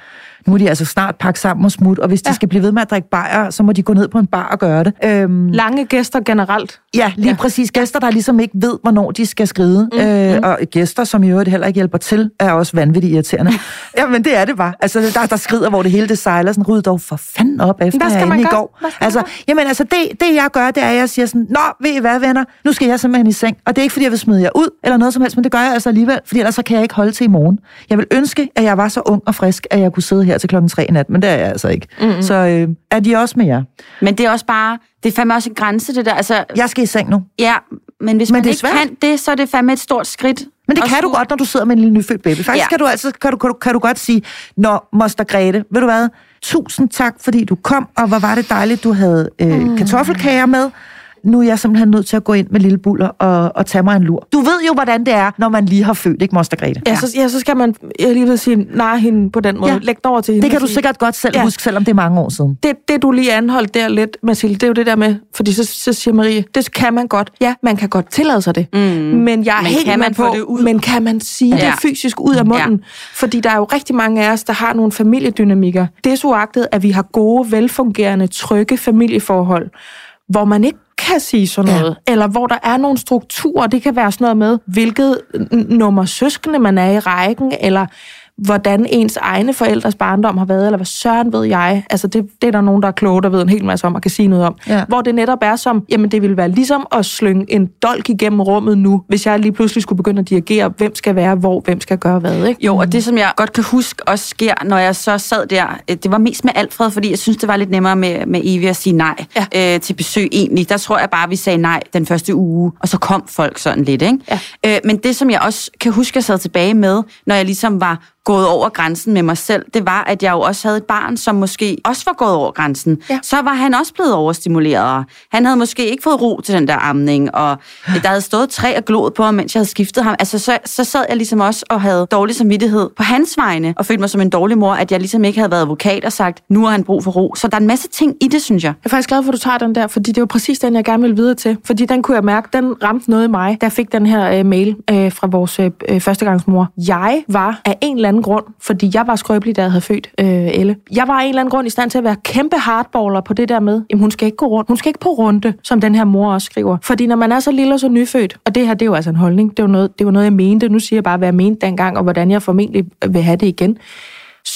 nu må de altså snart pakke sammen og smutte, og hvis de Ja. skal blive ved med at drikke bajer, så må de gå ned på en bar og gøre det. Øhm, Lange gæster generelt. Ja, lige ja. præcis. Gæster, der ligesom ikke ved, hvornår de skal skride. Mm, øh, og gæster, som i øvrigt heller ikke hjælper til, er også vanvittigt irriterende. ja, men det er det bare. Altså, der, der skrider, hvor det hele det sejler. Sådan, ryd dog for fanden op efter Hvad skal herinde man i gøre? går. Skal man Altså, jamen, altså det, det, jeg gør, det er, at jeg siger sådan, Nå, ved I hvad, venner? Nu skal jeg simpelthen i seng. Og det er ikke, fordi jeg vil smide jer ud, eller noget som helst, men det gør jeg altså alligevel, fordi ellers så kan jeg ikke holde til i morgen. Jeg vil ønske, at jeg var så ung og frisk, at jeg kunne sidde her til klokken tre i nat, men det er jeg altså ikke. Mm-hmm. Så øh, er de også med jer? Men det er også bare, det er fandme også en grænse, det der. Altså, Jeg skal i seng nu. ja, men hvis Men man det ikke svært. kan det, så er det fandme et stort skridt. Men det kan du skulle- godt, når du sidder med en lille nyfødt baby. Faktisk Ja. ja. kan, du altså, kan, du, kan, du, kan du godt sige, Nå, moster Grete, ved du hvad, tusind tak, fordi du kom, og hvor var det dejligt, du havde øh, mm. kartoffelkager med. Nu er jeg simpelthen nødt til at gå ind med lille buller og, og tage mig en lur. Du ved jo, hvordan det er, når man lige har født, ikke, Moster Grete? Ja, så, ja, så skal man, jeg lige vil sige, nej hende på den måde. Ja. Ja. Læg det over til hende. Det kan du sige, sikkert godt selv Ja. huske, selvom det er mange år siden. det, det, du lige anholdt der lidt, Mathilde, det er jo det der med, fordi så, så siger Marie, det kan man godt. Ja, man kan godt tillade sig det. Mm. Men jeg er Men helt kan man på, få det ud? men kan man sige ja. Ja. det fysisk ud af munden? Ja. Fordi der er jo rigtig mange af os, der har nogle familiedynamikker. Desuagtet, at vi har gode, velfungerende, trygge familieforhold, hvor man ikke kan sige sådan Ja. noget, eller hvor der er nogle strukturer. Det kan være sådan noget med, hvilket nummer søskende man er i rækken, eller hvordan ens egne forældres barndom har været, eller hvad søren ved jeg. Altså det, det er der nogen, der er kloge, der ved en hel masse om og kan sige noget om. Ja. Hvor det netop er som, jamen det ville være ligesom at slynge en dolk igennem rummet nu, hvis jeg lige pludselig skulle begynde at dirigere, hvem skal være hvor, hvem skal gøre hvad, ikke? Jo, og det som jeg godt kan huske også sker, når jeg så sad der, øh, det var mest med Alfred, fordi jeg synes, det var lidt nemmere med, med Evie at sige nej ja. øh, til besøg egentlig. Der tror jeg bare, vi sagde nej den første uge, og så kom folk sådan lidt. Ikke? Ja. Øh, men det, som jeg også kan huske, jeg sad tilbage med, når jeg ligesom var gået over grænsen med mig selv, det var, at jeg jo også havde et barn, som måske også var gået over grænsen. Ja. Så var han også blevet overstimuleret. Han havde måske ikke fået ro til den der amning, og der havde stået træ og glod på ham, mens jeg havde skiftet ham. Altså, så, så sad jeg ligesom også og havde dårlig samvittighed på hans vegne, og følte mig som en dårlig mor, at jeg ligesom ikke havde været advokat og sagt, nu har han brug for ro. Så der er en masse ting i det, synes jeg. Jeg er faktisk glad for, at du tager den der, fordi det er jo præcis den, jeg gerne vil videre til. Fordi den kunne jeg mærke, den ramte noget i mig, da jeg fik den her øh, mail øh, fra vores øh, øh, førstegangsmor. Jeg var af en eller anden grund, fordi jeg var skrøbelig, da jeg havde født øh, Elle. Jeg var af en eller anden grund i stand til at være kæmpe hardballer på det der med, jamen hun skal ikke gå rundt, hun skal ikke på runde, som den her mor også skriver. Fordi når man er så lille og så nyfødt, og det her, det er jo altså en holdning, det var noget, det var noget jeg mente, nu siger jeg bare, hvad jeg mente dengang, og hvordan jeg formentlig vil have det igen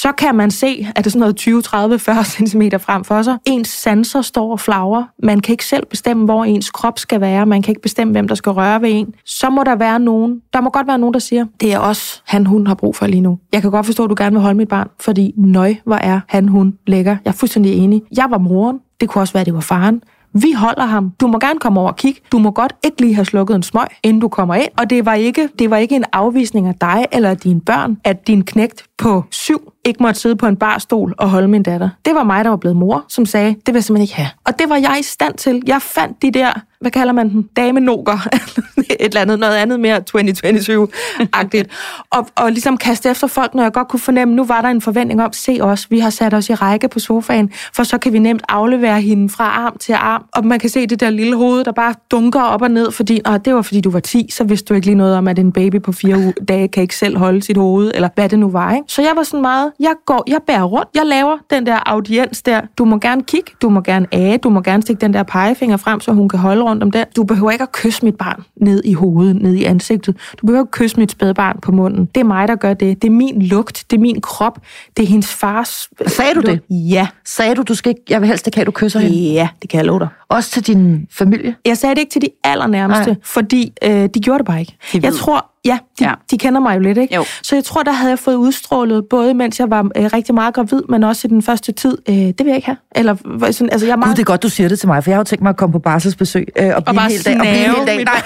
så kan man se, at det er sådan noget 20, 30, 40 cm frem for sig. Ens sanser står og flagrer. Man kan ikke selv bestemme, hvor ens krop skal være. Man kan ikke bestemme, hvem der skal røre ved en. Så må der være nogen, der må godt være nogen, der siger, det er også han, hun har brug for lige nu. Jeg kan godt forstå, at du gerne vil holde mit barn, fordi nøj, hvor er han, hun lækker. Jeg er fuldstændig enig. Jeg var moren. Det kunne også være, at det var faren. Vi holder ham. Du må gerne komme over og kigge. Du må godt ikke lige have slukket en smøg, inden du kommer ind. Og det var ikke, det var ikke en afvisning af dig eller af dine børn, at din knægt på syv ikke måtte sidde på en barstol og holde min datter. Det var mig, der var blevet mor, som sagde, det vil jeg simpelthen ikke have. Og det var jeg i stand til. Jeg fandt de der, hvad kalder man dem, damenoger, et eller andet, noget andet mere 2022-agtigt. og, og ligesom kaste efter folk, når jeg godt kunne fornemme, nu var der en forventning om, se os, vi har sat os i række på sofaen, for så kan vi nemt aflevere hende fra arm til arm. Og man kan se det der lille hoved, der bare dunker op og ned, fordi Åh, det var fordi du var 10, så vidste du ikke lige noget om, at en baby på fire dage kan ikke selv holde sit hoved, eller hvad det nu var. Ikke? Så jeg var sådan meget, jeg går, jeg bærer rundt, jeg laver den der audiens der. Du må gerne kigge, du må gerne age, du må gerne stikke den der pegefinger frem, så hun kan holde rundt om den. Du behøver ikke at kysse mit barn ned i hovedet, ned i ansigtet. Du behøver ikke kysse mit spædbarn på munden. Det er mig, der gør det. Det er min lugt, det er min krop, det er hendes fars... Sagde du det? Ja. Sagde du, du skal ikke, jeg vil helst ikke have, du kysser hende? Ja, det kan jeg love dig. Også til din familie? Jeg sagde det ikke til de allernærmeste, Nej. Fordi øh, de gjorde det bare ikke. Jeg tror, ja de, Ja. de kender mig jo lidt, ikke? Jo. Så jeg tror, der havde jeg fået udstrålet, både mens jeg var øh, rigtig meget gravid, men også i den første tid. Øh, det vil jeg ikke have. Eller sådan, altså, jeg er Gud, meget... det er godt, du siger det til mig, for jeg har jo tænkt mig at komme på barselsbesøg øh, og blive bare en hel dag. Og blive en snave hel dag. Nej,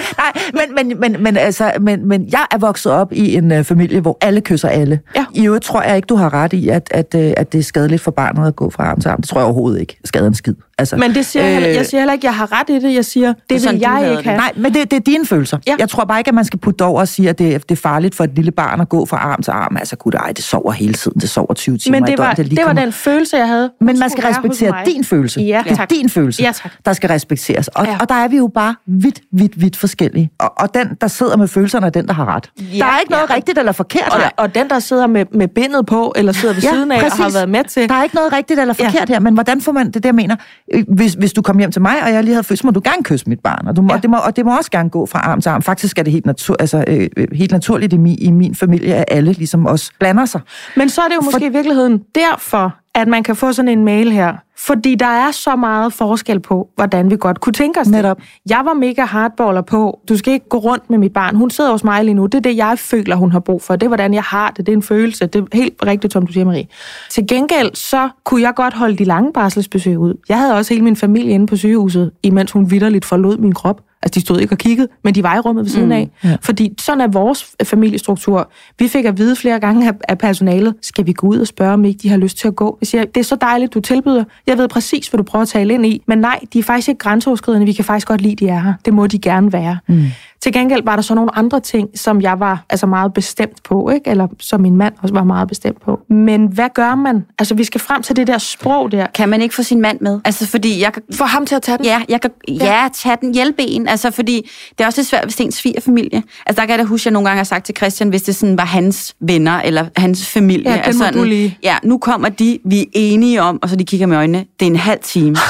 nej, men, men, men, men, altså, men, men jeg er vokset op i en øh, familie, hvor alle kysser alle. Ja. I øvrigt tror jeg ikke, du har ret i, at, at, øh, at det er skadeligt for barnet at gå fra arm til arm. Det tror jeg overhovedet ikke. Skader en skid. Altså, Men det siger jeg, heller, jeg siger heller ikke, at jeg har ret i det. Jeg siger, det, det vil jeg ikke det. have. Nej, men det, det er dine følelser. Ja. Jeg tror bare ikke, at man skal putte over og sige, at det, det er farligt for et lille barn at gå fra arm til arm. Altså, gud, ej, det sover hele tiden. Det sover 20 timer Men i det var, lige det var kommer- den følelse, jeg havde. Men man skal respektere din følelse. Ja, det er tak. din følelse, Ja, tak. der skal respekteres. Og, Ja. og der er vi jo bare vidt, vidt, vidt forskellige. Og, og den, der sidder med følelserne, er den, der har ret. Ja, der er ikke noget ja. rigtigt eller forkert Og, her. og den, der sidder med, med bindet på, eller sidder ved Ja, siden af, og har præcis. været med til... Der er ikke noget rigtigt eller Ja. forkert her, men hvordan får man det, er det jeg mener? Øh, Hvis, hvis du kom hjem til mig, og jeg lige havde født, så må du gerne kysse mit barn, og, du må, Ja. og, det, må, og det må også gerne gå fra arm til arm. Faktisk er det helt, natur, altså, øh, øh, helt naturligt i min, i min familie, at alle ligesom også blander sig. Men så er det jo måske i virkeligheden derfor, at man kan få sådan en mail her. Fordi der er så meget forskel på, hvordan vi godt kunne tænke os Netop. det. Jeg var mega hardballer på, du skal ikke gå rundt med mit barn. Hun sidder hos mig lige nu. Det er det, jeg føler, hun har brug for. Det er, hvordan jeg har det. Det er en følelse. Det er helt rigtigt, som du siger, Marie. Til gengæld, så kunne jeg godt holde de lange barselsbesøg ud. Jeg havde også hele min familie inde på sygehuset, imens hun vidderligt forlod min krop. Altså, de stod ikke og kiggede, men de var i rummet ved siden af. Ja. Fordi sådan er vores familiestruktur. Vi fik at vide flere gange af, af personalet, skal vi gå ud og spørge, om ikke de har lyst til at gå? Jeg siger, det er så dejligt, du tilbyder. Jeg ved præcis, hvad du prøver at tale ind i. Men nej, de er faktisk ikke grænseoverskridende. Vi kan faktisk godt lide, de er her. Det må de gerne være. Mm. Til gengæld var der så nogle andre ting, som jeg var altså meget bestemt på, ikke? eller som min mand også var meget bestemt på. Men hvad gør man? Altså, vi skal frem til det der sprog der. Kan man ikke få sin mand med? Altså, fordi jeg kan... Få ham til at tage den. Ja, jeg kan, ja, tage den, hjælpe en. Altså, fordi det er også lidt svært, hvis det er en svigerfamilie. Altså, der kan jeg da huske, at jeg nogle gange har sagt til Christian, hvis det sådan var hans venner eller hans familie. Ja, altså, du lige. Ja, nu kommer de, vi er enige om, og så de kigger med øjnene, det er en halv time.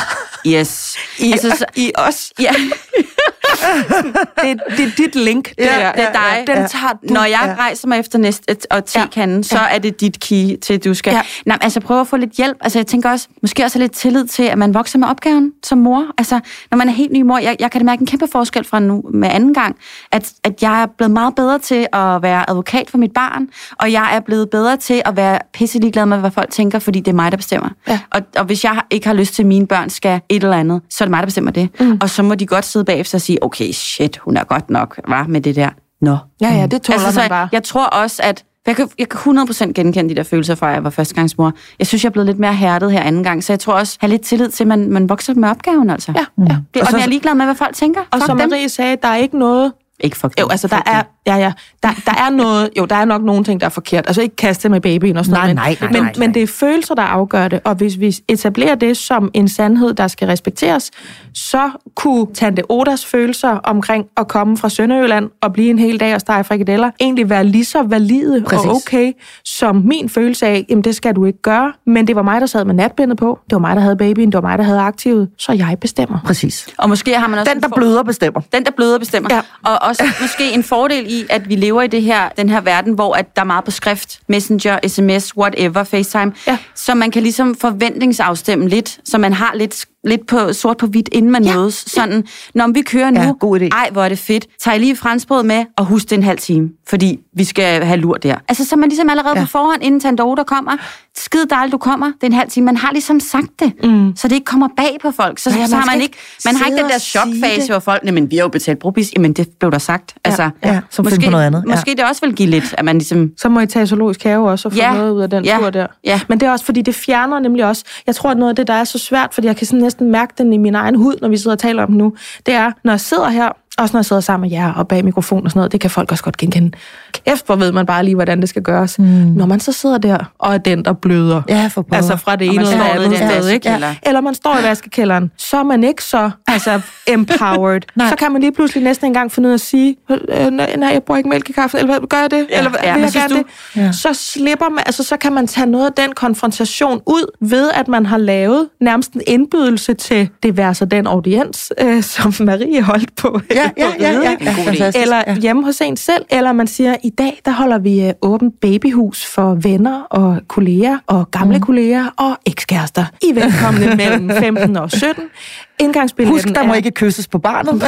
Yes. I, altså, så, I os. ja, Det, det er dit link. Det, Ja, der. det er dig. Den Ja. tager du. Når jeg Ja. rejser mig efter næste og tekanden, så er det dit key til, at du skal... Ja. Nej, altså prøve at få lidt hjælp. Altså jeg tænker også, måske også lidt tillid til, at man vokser med opgaven som mor. Altså når man er helt ny mor, jeg, jeg kan da mærke en kæmpe forskel fra nu med anden gang, at, at jeg er blevet meget bedre til at være advokat for mit barn, og jeg er blevet bedre til at være pisse ligeglad med, hvad folk tænker, fordi det er mig, der bestemmer. Ja. Og, og hvis jeg ikke har lyst til, at mine børn skal et eller andet, så er det mig, der bestemmer det. Mm. Og så må de godt sidde bagefter og sige, okay, shit, hun er godt nok, var med det der. Nå. Ja, ja, det tåler Altså, så man bare. jeg tror også, at jeg kan, jeg kan 100% genkende de der følelser fra, at jeg var førstegangsmor. Jeg synes, jeg er blevet lidt mere hærdet her anden gang, så jeg tror også, have lidt tillid til, at man, man vokser med opgaven, altså. Ja, ja. Det, og, Og så- jeg er ligeglad med, hvad folk tænker. Og Fuck som dem. Marie sagde, der er ikke noget... Ikke fuck Jo, dem. altså der Fuck er, dem. Ja, ja, der, der er noget, jo, der er nok nogle ting, der er forkert. Altså ikke kaste med babyen og sådan Nej, noget. nej, nej, men, nej, nej. men det er følelser, der afgør det. Og hvis vi etablerer det som en sandhed, der skal respekteres, så kunne Tante Odas følelser omkring at komme fra Sønderjylland og blive en hel dag og stege frikadeller, egentlig være lige så valide Præcis. og okay, som min følelse af, jamen det skal du ikke gøre. Men det var mig, der sad med natbindet på. Det var mig, der havde babyen. Det var mig, der havde aktivet. Så jeg bestemmer. Præcis. Og måske har man også... Den, en der for- bløder, bestemmer. Den, der bløder, bestemmer. Ja. Og også måske en fordel i, at vi lever i det her, den her verden, hvor at der er meget på skrift, messenger, sms, whatever, facetime, Ja. så man kan ligesom forventningsafstemme lidt, så man har lidt, lidt på sort på hvidt, inden man Ja. mødes. Sådan, når vi kører nu, Ja, god idé. ej, hvor er det fedt, tager I lige franskbrød med, og husk det en halv time, fordi vi skal have lur der. Altså, så man ligesom allerede Ja. ja. på forhånd, inden Tandore, der kommer, skide dejligt, du kommer, det er en halv time. Man har ligesom sagt det, mm. så det ikke kommer bag på folk. Så, Ja, ja, man så har man ikke man har ikke den der chokfase, hvor folk, nej, men vi har jo betalt brobis. Jamen, det blev der sagt. Altså, ja, som finder på noget andet, ja. Måske det også vil give lidt, at man ligesom... Så må I tage zoologisk have også og få Ja. noget ud af den Ja. tur der. Ja. Men det er også, fordi det fjerner nemlig også... Jeg tror, at noget af det, der er så svært, fordi jeg kan sådan næsten næsten mærke den i min egen hud, når vi sidder og taler om den nu, det er, når jeg sidder her, også når jeg sidder sammen med jer og bag mikrofon og sådan noget, det kan folk også godt genkende. Kæft, hvor ved man bare lige, hvordan det skal gøres. Mm. Når man så sidder der og er den, der bløder. Ja, for pokker. Altså fra det ene eller andet sted, ikke? vaskekælder. Eller man står i vaskekælderen, så er man ikke så altså, empowered. Så kan man lige pludselig næsten engang finde ud af at sige, øh, nej, jeg bruger ikke mælk i kaffen, eller hvad, gør jeg det? Ja, eller ja, vil hvad jeg gerne du? det? Ja. så slipper man, altså så kan man tage noget af den konfrontation ud ved, at man har lavet nærmest en indbydelse til det være så den audiens, øh, som Marie holdt på. Ja, ja, ja, ja. Fantastisk. Eller ja. hjemme hos en selv, eller man siger, i dag der holder vi øh, åbent babyhus for venner og kolleger og gamle mm. kolleger og ekskærester. I velkomne mellem 15 og 17. Indgangsbilletten Husk, der må er, ikke kysses på barnet.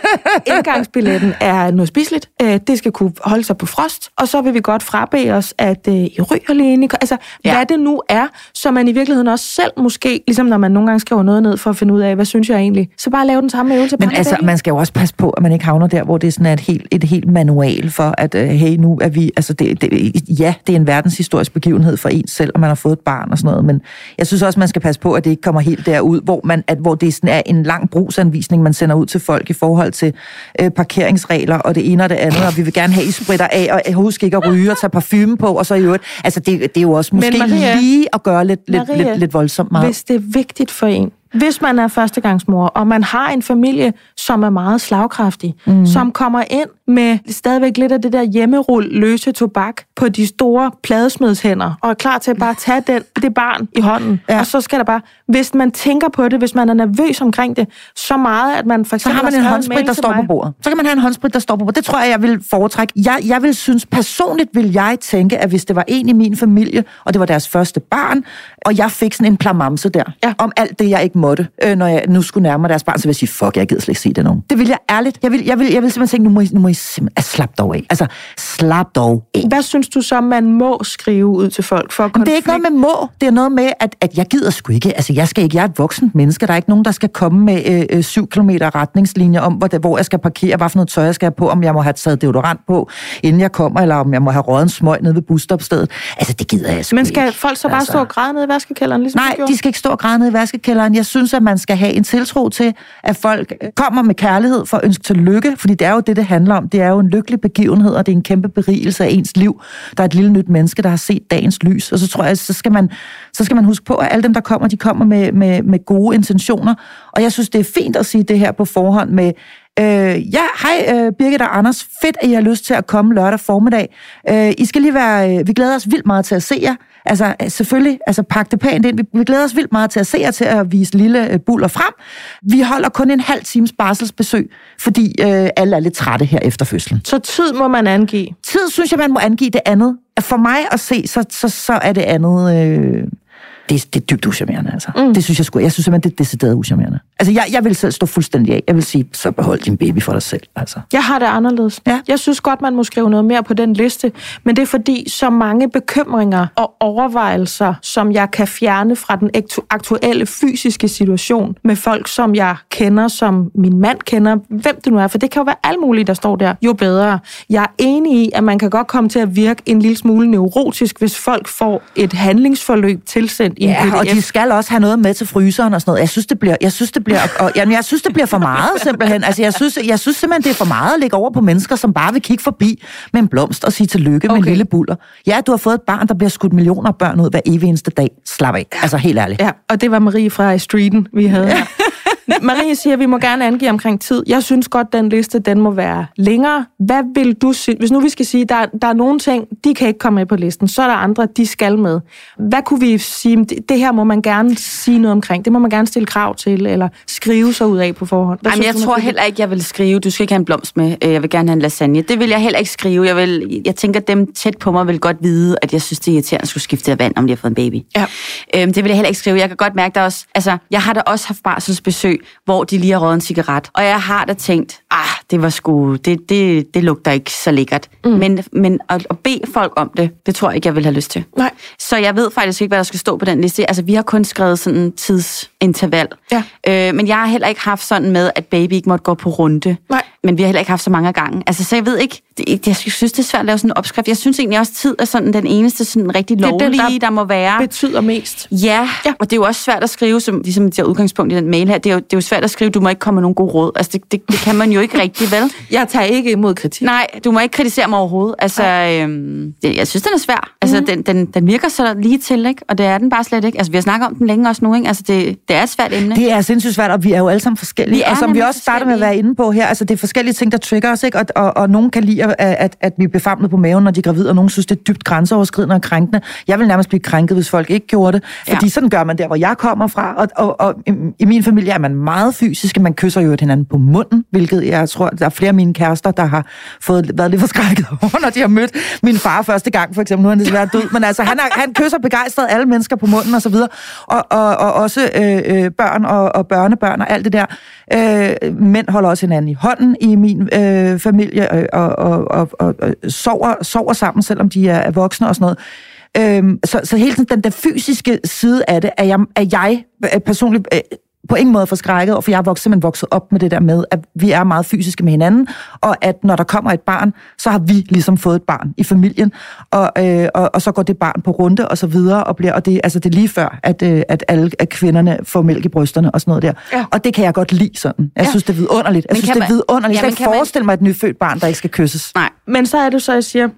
indgangsbilletten er noget spiseligt. Øh, Det skal kunne holde sig på frost, og så vil vi godt frabede os, at øh, I ryger lige ind i... Altså, ja. Hvad det nu er, så man i virkeligheden også selv måske, ligesom når man nogle gange skriver noget ned for at finde ud af, hvad synes jeg egentlig, så bare lave den samme øvelse. Men altså, man skal jo også passe på, at man ikke havner der, hvor det er sådan et helt, et helt manual for, at uh, hey, nu er vi, altså det, det, ja, det er en verdenshistorisk begivenhed for en selv, og man har fået et barn og sådan noget, men jeg synes også, man skal passe på, at det ikke kommer helt derud, hvor, man, at, hvor det sådan er en lang brugsanvisning, man sender ud til folk i forhold til øh, parkeringsregler og det ene og det andet, og vi vil gerne have, I spritter af, og øh, husk ikke at ryge og tage parfume på, og så i øvrigt, altså det, det er jo også måske Maria- lige at gøre lidt, lidt, Maria, lidt, lidt voldsomt meget. Hvis det er vigtigt for en, hvis man er førstegangsmor, og man har en familie, som er meget slagkraftig, mm. som kommer ind med stadigvæk lidt af det der hjemmerull løse tobak på de store pladesmedshænder, og er klar til at bare tage den, det barn i hånden. Ja. Og så skal der bare, hvis man tænker på det, hvis man er nervøs omkring det, så meget, at man for så eksempel har man en håndsprit, der står på bordet. Så kan man have en håndsprit, der står på bordet. Det tror jeg, jeg vil foretrække. Jeg, jeg vil synes, personligt vil jeg tænke, at hvis det var en i min familie, og det var deres første barn, og jeg fik sådan en plamamse der, Ja. om alt det, jeg ikke må, måtte, øh, når jeg nu skulle nærme mig deres barn, så ville jeg sige, fuck, jeg gider slet ikke se det nogen. Det vil jeg ærligt. Jeg vil, jeg vil, jeg vil simpelthen tænke, nu må I, nu må I simpelthen altså, slap dog af. Altså, slap dog af. Hvad synes du så, man må skrive ud til folk for Men det er ikke noget med må, det er noget med, at, at jeg gider sgu ikke, altså jeg skal ikke, jeg er et voksen menneske, der er ikke nogen, der skal komme med øh, 7 km retningslinjer om, hvor, hvor jeg skal parkere, hvad for noget tøj jeg skal have på, om jeg må have taget deodorant på, inden jeg kommer, eller om jeg må have røget en smøg nede ved busstopstedet. Altså det gider jeg sgu Men skal ikke. folk så bare altså. stå og græde nede i vaskekælderen, ligesom Nej, de skal ikke stå og græde nede i vaskekælderen. Jeg synes, at man skal have en tiltro til, at folk øh, kommer med kærlighed for at ønske til lykke, fordi det er jo det, det handler om. Det er jo en lykkelig begivenhed, og det er en kæmpe berigelse af ens liv. Der er et lille nyt menneske, der har set dagens lys, og så tror jeg, så skal man, så skal man huske på, at alle dem, der kommer, de kommer med, med, med gode intentioner. Og jeg synes, det er fint at sige det her på forhånd med, Øh, ja, hej øh, Birgit og Anders. Fedt, at I har lyst til at komme lørdag formiddag. Øh, I skal lige være... Øh, vi glæder os vildt meget til at se jer. Altså selvfølgelig, altså pak det pænt ind. Vi, vi glæder os vildt meget til at se jer, til at vise lille øh, buller frem. Vi holder kun en halv times barselsbesøg, fordi øh, alle er lidt trætte her efter fødslen. Så tid må man angive. Tid synes jeg, man må angive det andet. For mig at se, så, så, så er det andet... Øh, det, det er dybt uschammerende, altså. Mm. Det synes jeg sgu. Jeg synes simpelthen, det er decideret uschammerende. Altså, jeg, jeg vil selv stå fuldstændig af. Jeg vil sige, så behold din baby for dig selv, altså. Jeg har det anderledes. Ja. Jeg synes godt, man må skrive noget mere på den liste, men det er fordi, så mange bekymringer og overvejelser, som jeg kan fjerne fra den aktu- aktuelle fysiske situation med folk, som jeg kender, som min mand kender, hvem det nu er, for det kan jo være alt muligt, der står der, jo bedre. Jeg er enig i, at man kan godt komme til at virke en lille smule neurotisk, hvis folk får et handlingsforløb tilsendt en Ja, PDF. og de skal også have noget med til fryseren og sådan noget. Jeg synes, det bliver, jeg synes, det bliver, og, jamen, jeg synes, det bliver for meget simpelthen. Altså, jeg synes, jeg synes simpelthen, det er for meget at lægge over på mennesker, som bare vil kigge forbi med en blomst og sige tillykke okay. med en lille buller. Ja, du har fået et barn, der bliver skudt millioner af børn ud hver evig eneste dag. Slap af. Altså, helt ærligt. Ja, og det var Marie fra Streeten, vi havde her. Marie siger, at vi må gerne angive omkring tid. Jeg synes godt, den liste den må være længere. Hvad vil du sige? Hvis nu vi skal sige, at der, der er nogle ting, de kan ikke komme med på listen, så er der andre, de skal med. Hvad kunne vi sige? Det, det her må man gerne sige noget omkring. Det må man gerne stille krav til, eller skrive sig ud af på forhånd. Hvad Jamen, jeg du, tror heller ikke, jeg vil skrive, du skal ikke have en blomst med, øh, jeg vil gerne have en lasagne. Det vil jeg heller ikke skrive. Jeg, vil, jeg tænker, at dem tæt på mig vil godt vide, at jeg synes, det er irriterende at skulle skifte vand, om de har fået en baby. Ja. Øhm, det vil jeg heller ikke skrive. Jeg kan godt mærke, der også, altså, jeg har da også haft barselsbesøg, hvor de lige har røget en cigaret. Og jeg har da tænkt, ah, det var sgu, det, det, det lugter ikke så lækkert. Mm. Men, men at, at bede folk om det, det tror jeg ikke, jeg vil have lyst til. Nej. Så jeg ved faktisk ikke, hvad der skal stå på den liste. Altså, vi har kun skrevet sådan en tidsinterval. Ja. Øh, men jeg har heller ikke haft sådan med, at baby ikke måtte gå på runde. Nej. Men vi har heller ikke haft så mange gange. Altså, så jeg ved ikke, det, jeg synes, det er svært at lave sådan en opskrift. Jeg synes egentlig også, tid er sådan den eneste sådan rigtig er den, lovlige, der der, må være. betyder mest? Ja, Ja. ja, og det er jo også svært at skrive, som ligesom det er udgangspunkt i den mail her, det er jo, det er jo svært at skrive, du må ikke komme med nogen gode råd. Altså, det, det, det kan man jo ikke rigtig, vel? Jeg tager ikke imod kritik. Nej, du må ikke kritisere mig overhovedet. Altså, øhm, det, jeg synes, den er svær. Altså, mm. den, den, den virker så lige til, ikke? Og det er den bare slet ikke. Altså, vi har snakket om den længe også nu, ikke? Altså, det, det er et svært emne. Det er sindssygt svært, og vi er jo alle sammen forskellige. Vi og som vi også starter med at være inde på her, altså det er forskellige ting, der trigger os, ikke? Og, og, og nogen kan lide, at, at, at vi er befamlet på maven, når de er gravide, og nogen synes, det er dybt grænseoverskridende og krænkende. Jeg vil nærmest blive krænket, hvis folk ikke gjorde det, fordi Ja. sådan gør man der, hvor jeg kommer fra. Og, og, og i- i min familie er man meget fysisk, man kysser jo hinanden på munden, hvilket jeg tror, der er flere af mine kærester, der har fået, været lidt forskrækket over, når de har mødt min far første gang, for eksempel. Nu er han desværre død, men altså, han, er, han kysser begejstret alle mennesker på munden og så videre. Og, og, og også øh, øh, børn og, og børnebørn og alt det der. Øh, mænd holder også hinanden i hånden i min øh, familie øh, og, og, og, og, og sover, sover sammen, selvom de er, er voksne og sådan noget. Øhm, så, så hele den der fysiske side af det, er jeg, er jeg personligt øh, på ingen måde forskrækket for jeg er vokset, simpelthen vokset op med det der med, at vi er meget fysiske med hinanden, og at når der kommer et barn, så har vi ligesom fået et barn i familien, og, øh, og, og så går det barn på runde og så videre, og, bliver, og det, altså det er lige før, at, øh, at alle at kvinderne får mælk i brysterne og sådan noget der. Ja. Og det kan jeg godt lide sådan. Jeg Ja. synes, det er vidunderligt. Jeg Men synes, kan det er man- vidunderligt. Jeg Ja, kan ikke kan man- forestille mig et nyfødt barn, der ikke skal kysses. Nej. Men så er det så, jeg siger,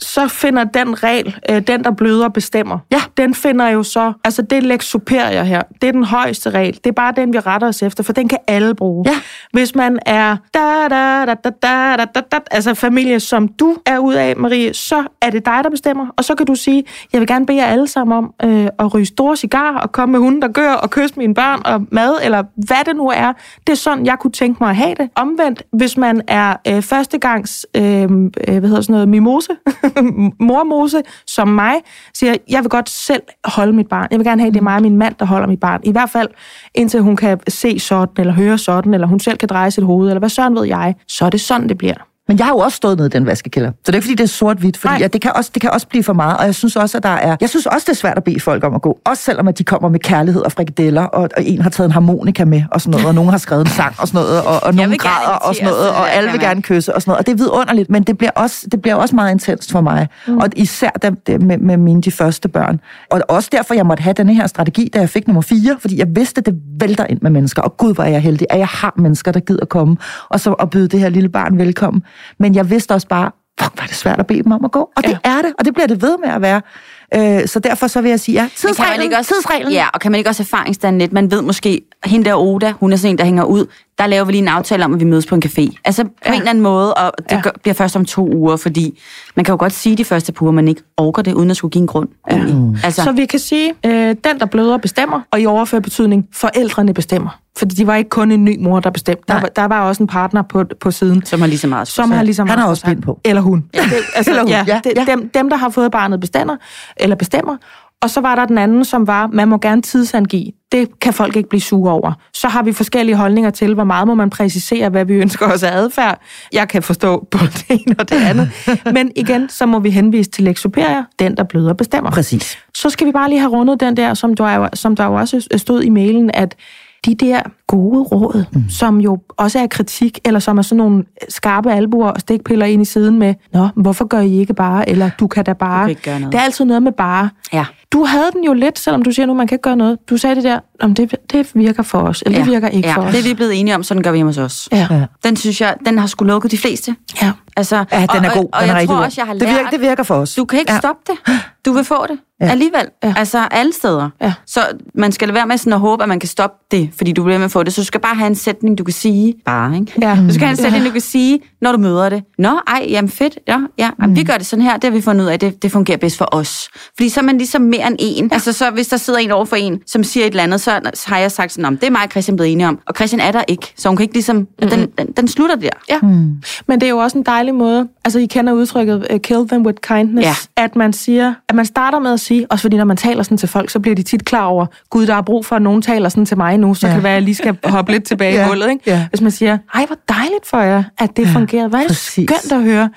så finder den regel, øh, den der bløder bestemmer, Ja. den finder jo så, altså det er lex superior her, det er den højeste regel, det er bare den, vi retter os efter, for den kan alle bruge. Ja. Hvis man er da, da, da, da, da, da, da, da, altså familie, som du er ud af, Marie, så er det dig, der bestemmer, og så kan du sige, jeg vil gerne bede jer alle sammen om øh, at ryge store cigarer, og komme med hunden, der gør, og kysse mine børn, og mad, eller hvad det nu er. Det er sådan, jeg kunne tænke mig at have det. Omvendt, hvis man er øh, førstegangs, øh, øh, hvad hedder sådan noget, mimose, mormose, som mig, siger, jeg vil godt selv holde mit barn. Jeg vil gerne have, at det er mig og min mand, der holder mit barn. I hvert fald indtil hun kan se sådan, eller høre sådan, eller hun selv kan dreje sit hoved, eller hvad søren ved jeg, så er det sådan, det bliver. Men jeg har jo også stået nede i den vaskekælder. Så det er ikke, fordi det er sort-hvidt, fordi ja, det, kan også, det kan også blive for meget. Og jeg synes også, at der er... Jeg synes også, det er svært at bede folk om at gå. Også selvom at de kommer med kærlighed og frikadeller, og, og en har taget en harmonika med, og sådan noget, og nogen har skrevet en sang og sådan noget, og, og nogen græder og sådan noget, og alle vil gerne kysse og sådan noget. Og det er vidunderligt, men det bliver også, det bliver også meget intenst for mig. Mm. Og især dem, dem med, med mine de første børn. Og også derfor, jeg måtte have denne her strategi, da jeg fik nummer fire, fordi jeg vidste, at det vælter ind med mennesker. Og gud, hvor er jeg heldig, at jeg har mennesker, der gider komme, og så at byde det her lille barn velkommen. Men jeg vidste også bare, fuck, var det svært at bede dem om at gå. Og ja. det er det, og det bliver det ved med at være. Øh, så derfor så vil jeg sige, ja, tidsreglen, ikke også, tidsreglen. Ja, og kan man ikke også erfaringsdanne lidt? Man ved måske, hende der Oda, hun er sådan en, der hænger ud. Der laver vi lige en aftale om, at vi mødes på en café. Altså på ja. en eller anden måde, og det ja. gør, bliver først om to uger, fordi man kan jo godt sige de første par uger, man ikke orker det, uden at skulle give en grund. Ja. Mm. Altså. Så vi kan sige, øh, den der bløder bestemmer, og i overført betydning, forældrene bestemmer. Fordi de var ikke kun en ny mor, der bestemte. Der, var, der var også en partner på, på siden. Som har lige så meget. Som har lige så meget. Han har også bind på. Eller hun. Ja. Det, altså, eller hun. Ja, ja. Dem, dem, der har fået barnet, bestemmer. Eller bestemmer. Og så var der den anden, som var, man må gerne tidsangive. Det kan folk ikke blive sure over. Så har vi forskellige holdninger til, hvor meget må man præcisere, hvad vi ønsker os af adfærd. Jeg kan forstå på det ene og det andet. Men igen, så må vi henvise til Lex Superior, den der bløder bestemmer. Præcis. Så skal vi bare lige have rundet den der, som der, som der jo også stod i mailen, at de der gode råd, mm. som jo også er kritik, eller som er sådan nogle skarpe albuer og stikpiller ind i siden med, Nå, hvorfor gør I ikke bare, eller du kan da bare. Kan det er altid noget med bare. Ja. Du havde den jo lidt, selvom du siger nu, man kan ikke gøre noget. Du sagde det der, om det, det virker for os, eller ja. det virker ikke ja. for os. det er vi blevet enige om, sådan gør vi hjemme hos os. Ja. ja. Den synes jeg, den har sgu lukket de fleste. Ja. Altså, ja, den er god. Og, og, og den jeg er tror god. også, jeg har det lært... virker, det virker for os. Du kan ikke ja. stoppe det. Du vil få det. Ja. Alligevel. Ja. Altså alle steder. Ja. Så man skal lade være med sådan at håbe, at man kan stoppe det, fordi du bliver med at få det. Så du skal bare have en sætning, du kan sige. Bare, ikke? Ja. Du skal have en sætning, du kan sige, når du møder det. Nå, ej, jamen fedt. Ja, ja. Jamen, Mm. vi gør det sådan her. Det har vi fundet ud af, det, det fungerer bedst for os. Fordi så er man ligesom mere end en. Altså så hvis der sidder en over for en, som siger et eller andet, så har jeg sagt sådan, om det er mig og Christian blevet enige om. Og Christian er der ikke. Så hun kan ikke ligesom, mm-hmm. den, den, den slutter der. Ja. Mm. Men det er jo også en dejlig måde, altså I kender udtrykket, uh, kill them with kindness, Ja. at man siger, at man starter med at sige, også fordi når man taler sådan til folk, så bliver de tit klar over, gud, der er brug for, at nogen taler sådan til mig nu, så Ja. ja. kan det være, at jeg lige skal hoppe lidt tilbage Ja. i hullet. Ikke? Ja. Hvis man siger, ej, hvor dejligt for jer, at det Ja, fungerede. Hvor er skønt at høre.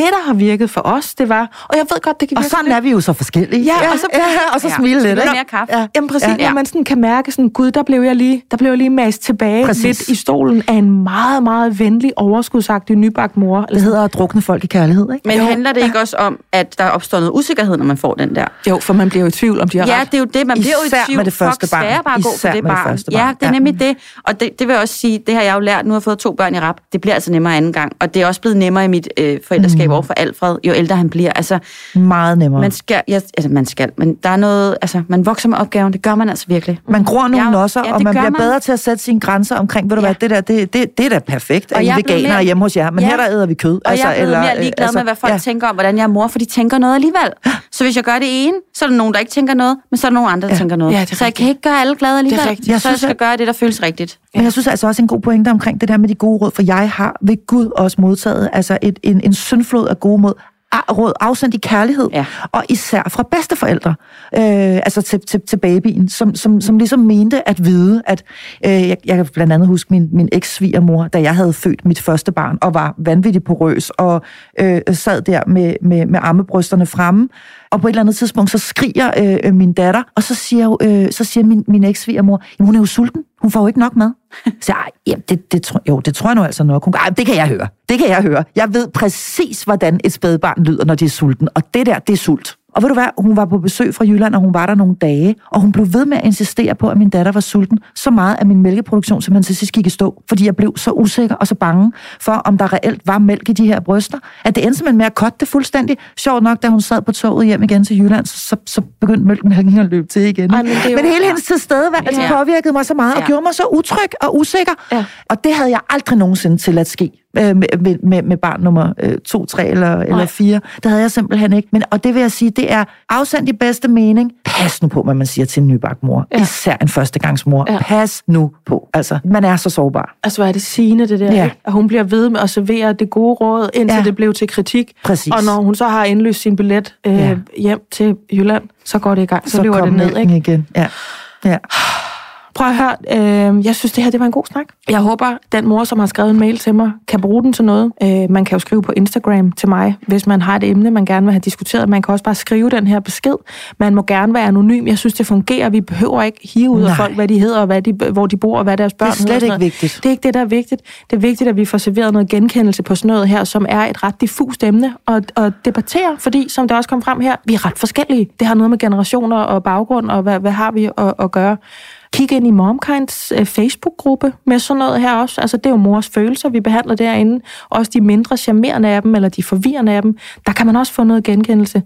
Det, der har virket for os, det var, og jeg ved godt, det kan Og virke sådan lidt- er vi jo så forskellige. Ja, og så- ja, og så Ja. smile lidt. Lidt ikke? mere kaffe. Ja. Jamen præcis, Ja. ja. når man sådan kan mærke sådan, gud, der blev jeg lige, der blev jeg lige mast tilbage Præcis. lidt i stolen af en meget, meget venlig, overskudsagtig nybagt mor. Det hedder at drukne folk i kærlighed, ikke? Men Jo. handler det ikke også om, at der opstår noget usikkerhed, når man får den der? Jo, for man bliver jo i tvivl, om de har Ja, ret. det er jo det. Man bliver jo Især i tvivl. med det første barn. skal jeg bare gå for Især det det barn? barn. Ja, det er Ja. nemlig det. Og det, det vil jeg også sige, det har jeg jo lært. Nu har jeg fået to børn i rap. Det bliver altså nemmere anden gang. Og det er også blevet nemmere i mit øh, forældreskab mm. over for Alfred, jo ældre han bliver. Altså, Meget nemmere. man skal, ja, altså, man skal, men der er noget, altså, man vokser med opgaven. Det gør man altså virkelig. Man gror nogle Ja, nosser, ja, og det man bliver man. bedre til at sætte sine grænser omkring, ved du Ja. hvad, det der, det, det, det er da perfekt, Og at I jeg er er veganere mere- hjemme hos jer, men Ja. her der æder vi kød. Og altså, jeg er blevet mere øh, ligeglad altså, med, hvad folk ja. tænker om, hvordan jeg er mor, for de tænker noget alligevel. Så hvis jeg gør det ene, så er der nogen, der ikke tænker noget, men så er der nogen andre, der Ja. tænker noget. Ja, det er så jeg rigtigt. kan ikke gøre alle glade alligevel. rigtigt. Jeg Så jeg synes, skal gøre det, der føles rigtigt. Men jeg synes altså også en god pointe omkring det der med de gode råd, for jeg har ved Gud også modtaget altså et, en, en syndflod af gode mod, råd afsendt i kærlighed, Ja. og især fra bedsteforældre, øh, altså til, til, til babyen, som, som, som ligesom mente at vide, at øh, jeg, jeg kan blandt andet huske min, min eks-svigermor, da jeg havde født mit første barn, og var vanvittigt porøs, og øh, sad der med, med, med armebrysterne fremme, og på et eller andet tidspunkt, så skriger øh, øh min datter, og så siger, øh, så siger min, min eks-svigermor, hun er jo sulten, hun får jo ikke nok mad. Så jeg, jamen, det, det, tror, jo, det tror jeg nu altså nok. Hun, Ej, det kan jeg høre. Det kan jeg høre. Jeg ved præcis, hvordan et spædbarn lyder, når de er sulten. Og det der, det er sult. Og ved du hvad, hun var på besøg fra Jylland, og hun var der nogle dage, og hun blev ved med at insistere på, at min datter var sulten, så meget, at min mælkeproduktion simpelthen til sidst gik i stå, fordi jeg blev så usikker og så bange for, om der reelt var mælk i de her bryster, at det endte simpelthen med at kotte det fuldstændig. Sjovt nok, da hun sad på toget hjem igen til Jylland, så, så, så begyndte mælken at løbe til igen. Ej, men det jo- men hele hendes tilstedeværelse Ja. påvirkede mig så meget, og Ja. gjorde mig så utryg og usikker. Ja. Og det havde jeg aldrig nogensinde til at ske øh, med, med, med, barn nummer øh, to, tre eller, eller fire. Det havde jeg simpelthen ikke. Men, og det vil jeg sige, det er afsendt i bedste mening. Pas nu på, hvad man siger til en nybagt mor. Ja. Især en førstegangsmor. Ja. Pas nu på. Altså, man er så sårbar. Altså, hvor er det sigende, det der, Ja. ikke? At hun bliver ved med at servere det gode råd, indtil Ja. det blev til kritik. Præcis. Og når hun så har indløst sin billet øh, Ja. hjem til Jylland, så går det i gang. Så, så løber det ned, ikke? igen. Ja. Ja. Prøv at høre, øh, jeg synes, det her det var en god snak. Jeg håber, den mor, som har skrevet en mail til mig, kan bruge den til noget. Øh, man kan jo skrive på Instagram til mig, hvis man har et emne, man gerne vil have diskuteret. Man kan også bare skrive den her besked. Man må gerne være anonym. Jeg synes, det fungerer. Vi behøver ikke hive ud af Nej. folk, hvad de hedder, og hvad de, hvor de bor, og hvad deres børn Det er slet hedder. ikke vigtigt. Det er ikke det, der er vigtigt. Det er vigtigt, at vi får serveret noget genkendelse på sådan noget her, som er et ret diffust emne at, at debattere, fordi, som der også kom frem her, vi er ret forskellige. Det har noget med generationer og baggrund, og hvad, hvad har vi at, at gøre. Kig ind i MomKinds øh, Facebook-gruppe med sådan noget her også. Altså, det er jo mors følelser, vi behandler derinde. Også de mindre charmerende af dem, eller de forvirrende af dem. Der kan man også få noget genkendelse.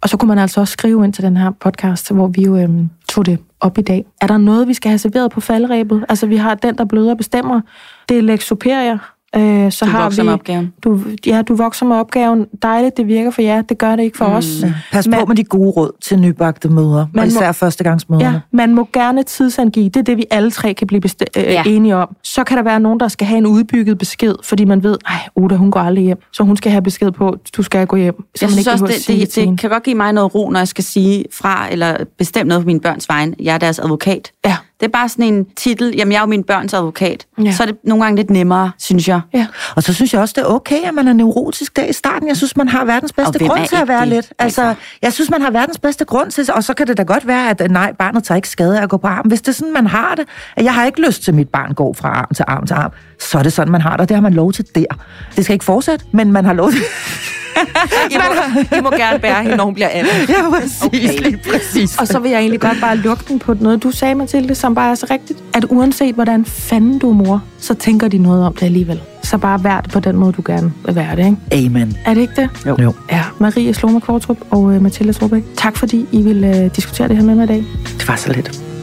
Og så kunne man altså også skrive ind til den her podcast, hvor vi jo øhm, tog det op i dag. Er der noget, vi skal have serveret på faldrebet? Altså, vi har den, der bløder bestemmer. Det er Lex Superior. Øh, så Du har vokser vi, med opgaven. Du, ja, du vokser med opgaven. Dejligt, det virker for jer. Det gør det ikke for mm. os. Pas Men- på med de gode råd til nybagte mødre. Man Og må- især førstegangsmødrene. Ja, man må gerne tidsangive. Det er det, vi alle tre kan blive besti- øh, Ja. ja. enige om. Så kan der være nogen, der skal have en udbygget besked, fordi man ved, ej, Oda, hun går aldrig hjem. Så hun skal have besked på, du skal gå hjem. Så Jeg man synes ikke også, det, det, det hende. kan godt give mig noget ro, når jeg skal sige fra eller bestemme noget på mine børns vegne. Jeg er deres advokat. Ja. Det er bare sådan en titel, jamen jeg er jo min børns advokat. Ja. Så er det nogle gange lidt nemmere, synes jeg. Ja. Og så synes jeg også, det er okay, at man er neurotisk der i starten. Jeg synes, man har verdens bedste grund til at være det? lidt. Altså, Altså. jeg synes, man har verdens bedste grund til, og så kan det da godt være, at nej, barnet tager ikke skade af at gå på arm. Hvis det er sådan, man har det, at jeg har ikke lyst til, at mit barn går fra arm til arm til arm, så er det sådan, man har det, og det har man lov til der. Det skal ikke fortsætte, men man har lov til... I, må, I må gerne bære hende, når hun bliver 18. ja, præcis, okay. lige præcis. Og så vil jeg egentlig godt bare lukke den på noget, du sagde, Mathilde, som bare er så rigtigt. At uanset hvordan fanden du er mor, så tænker de noget om det alligevel. Så bare vær det på den måde, du gerne vil være det, ikke? Amen. Er det ikke det? Jo. jo. Ja, Marie Sloma Kvartrup og øh, Mathilde Strubæk. Tak fordi I vil øh, diskutere det her med mig i dag. Det var så lidt.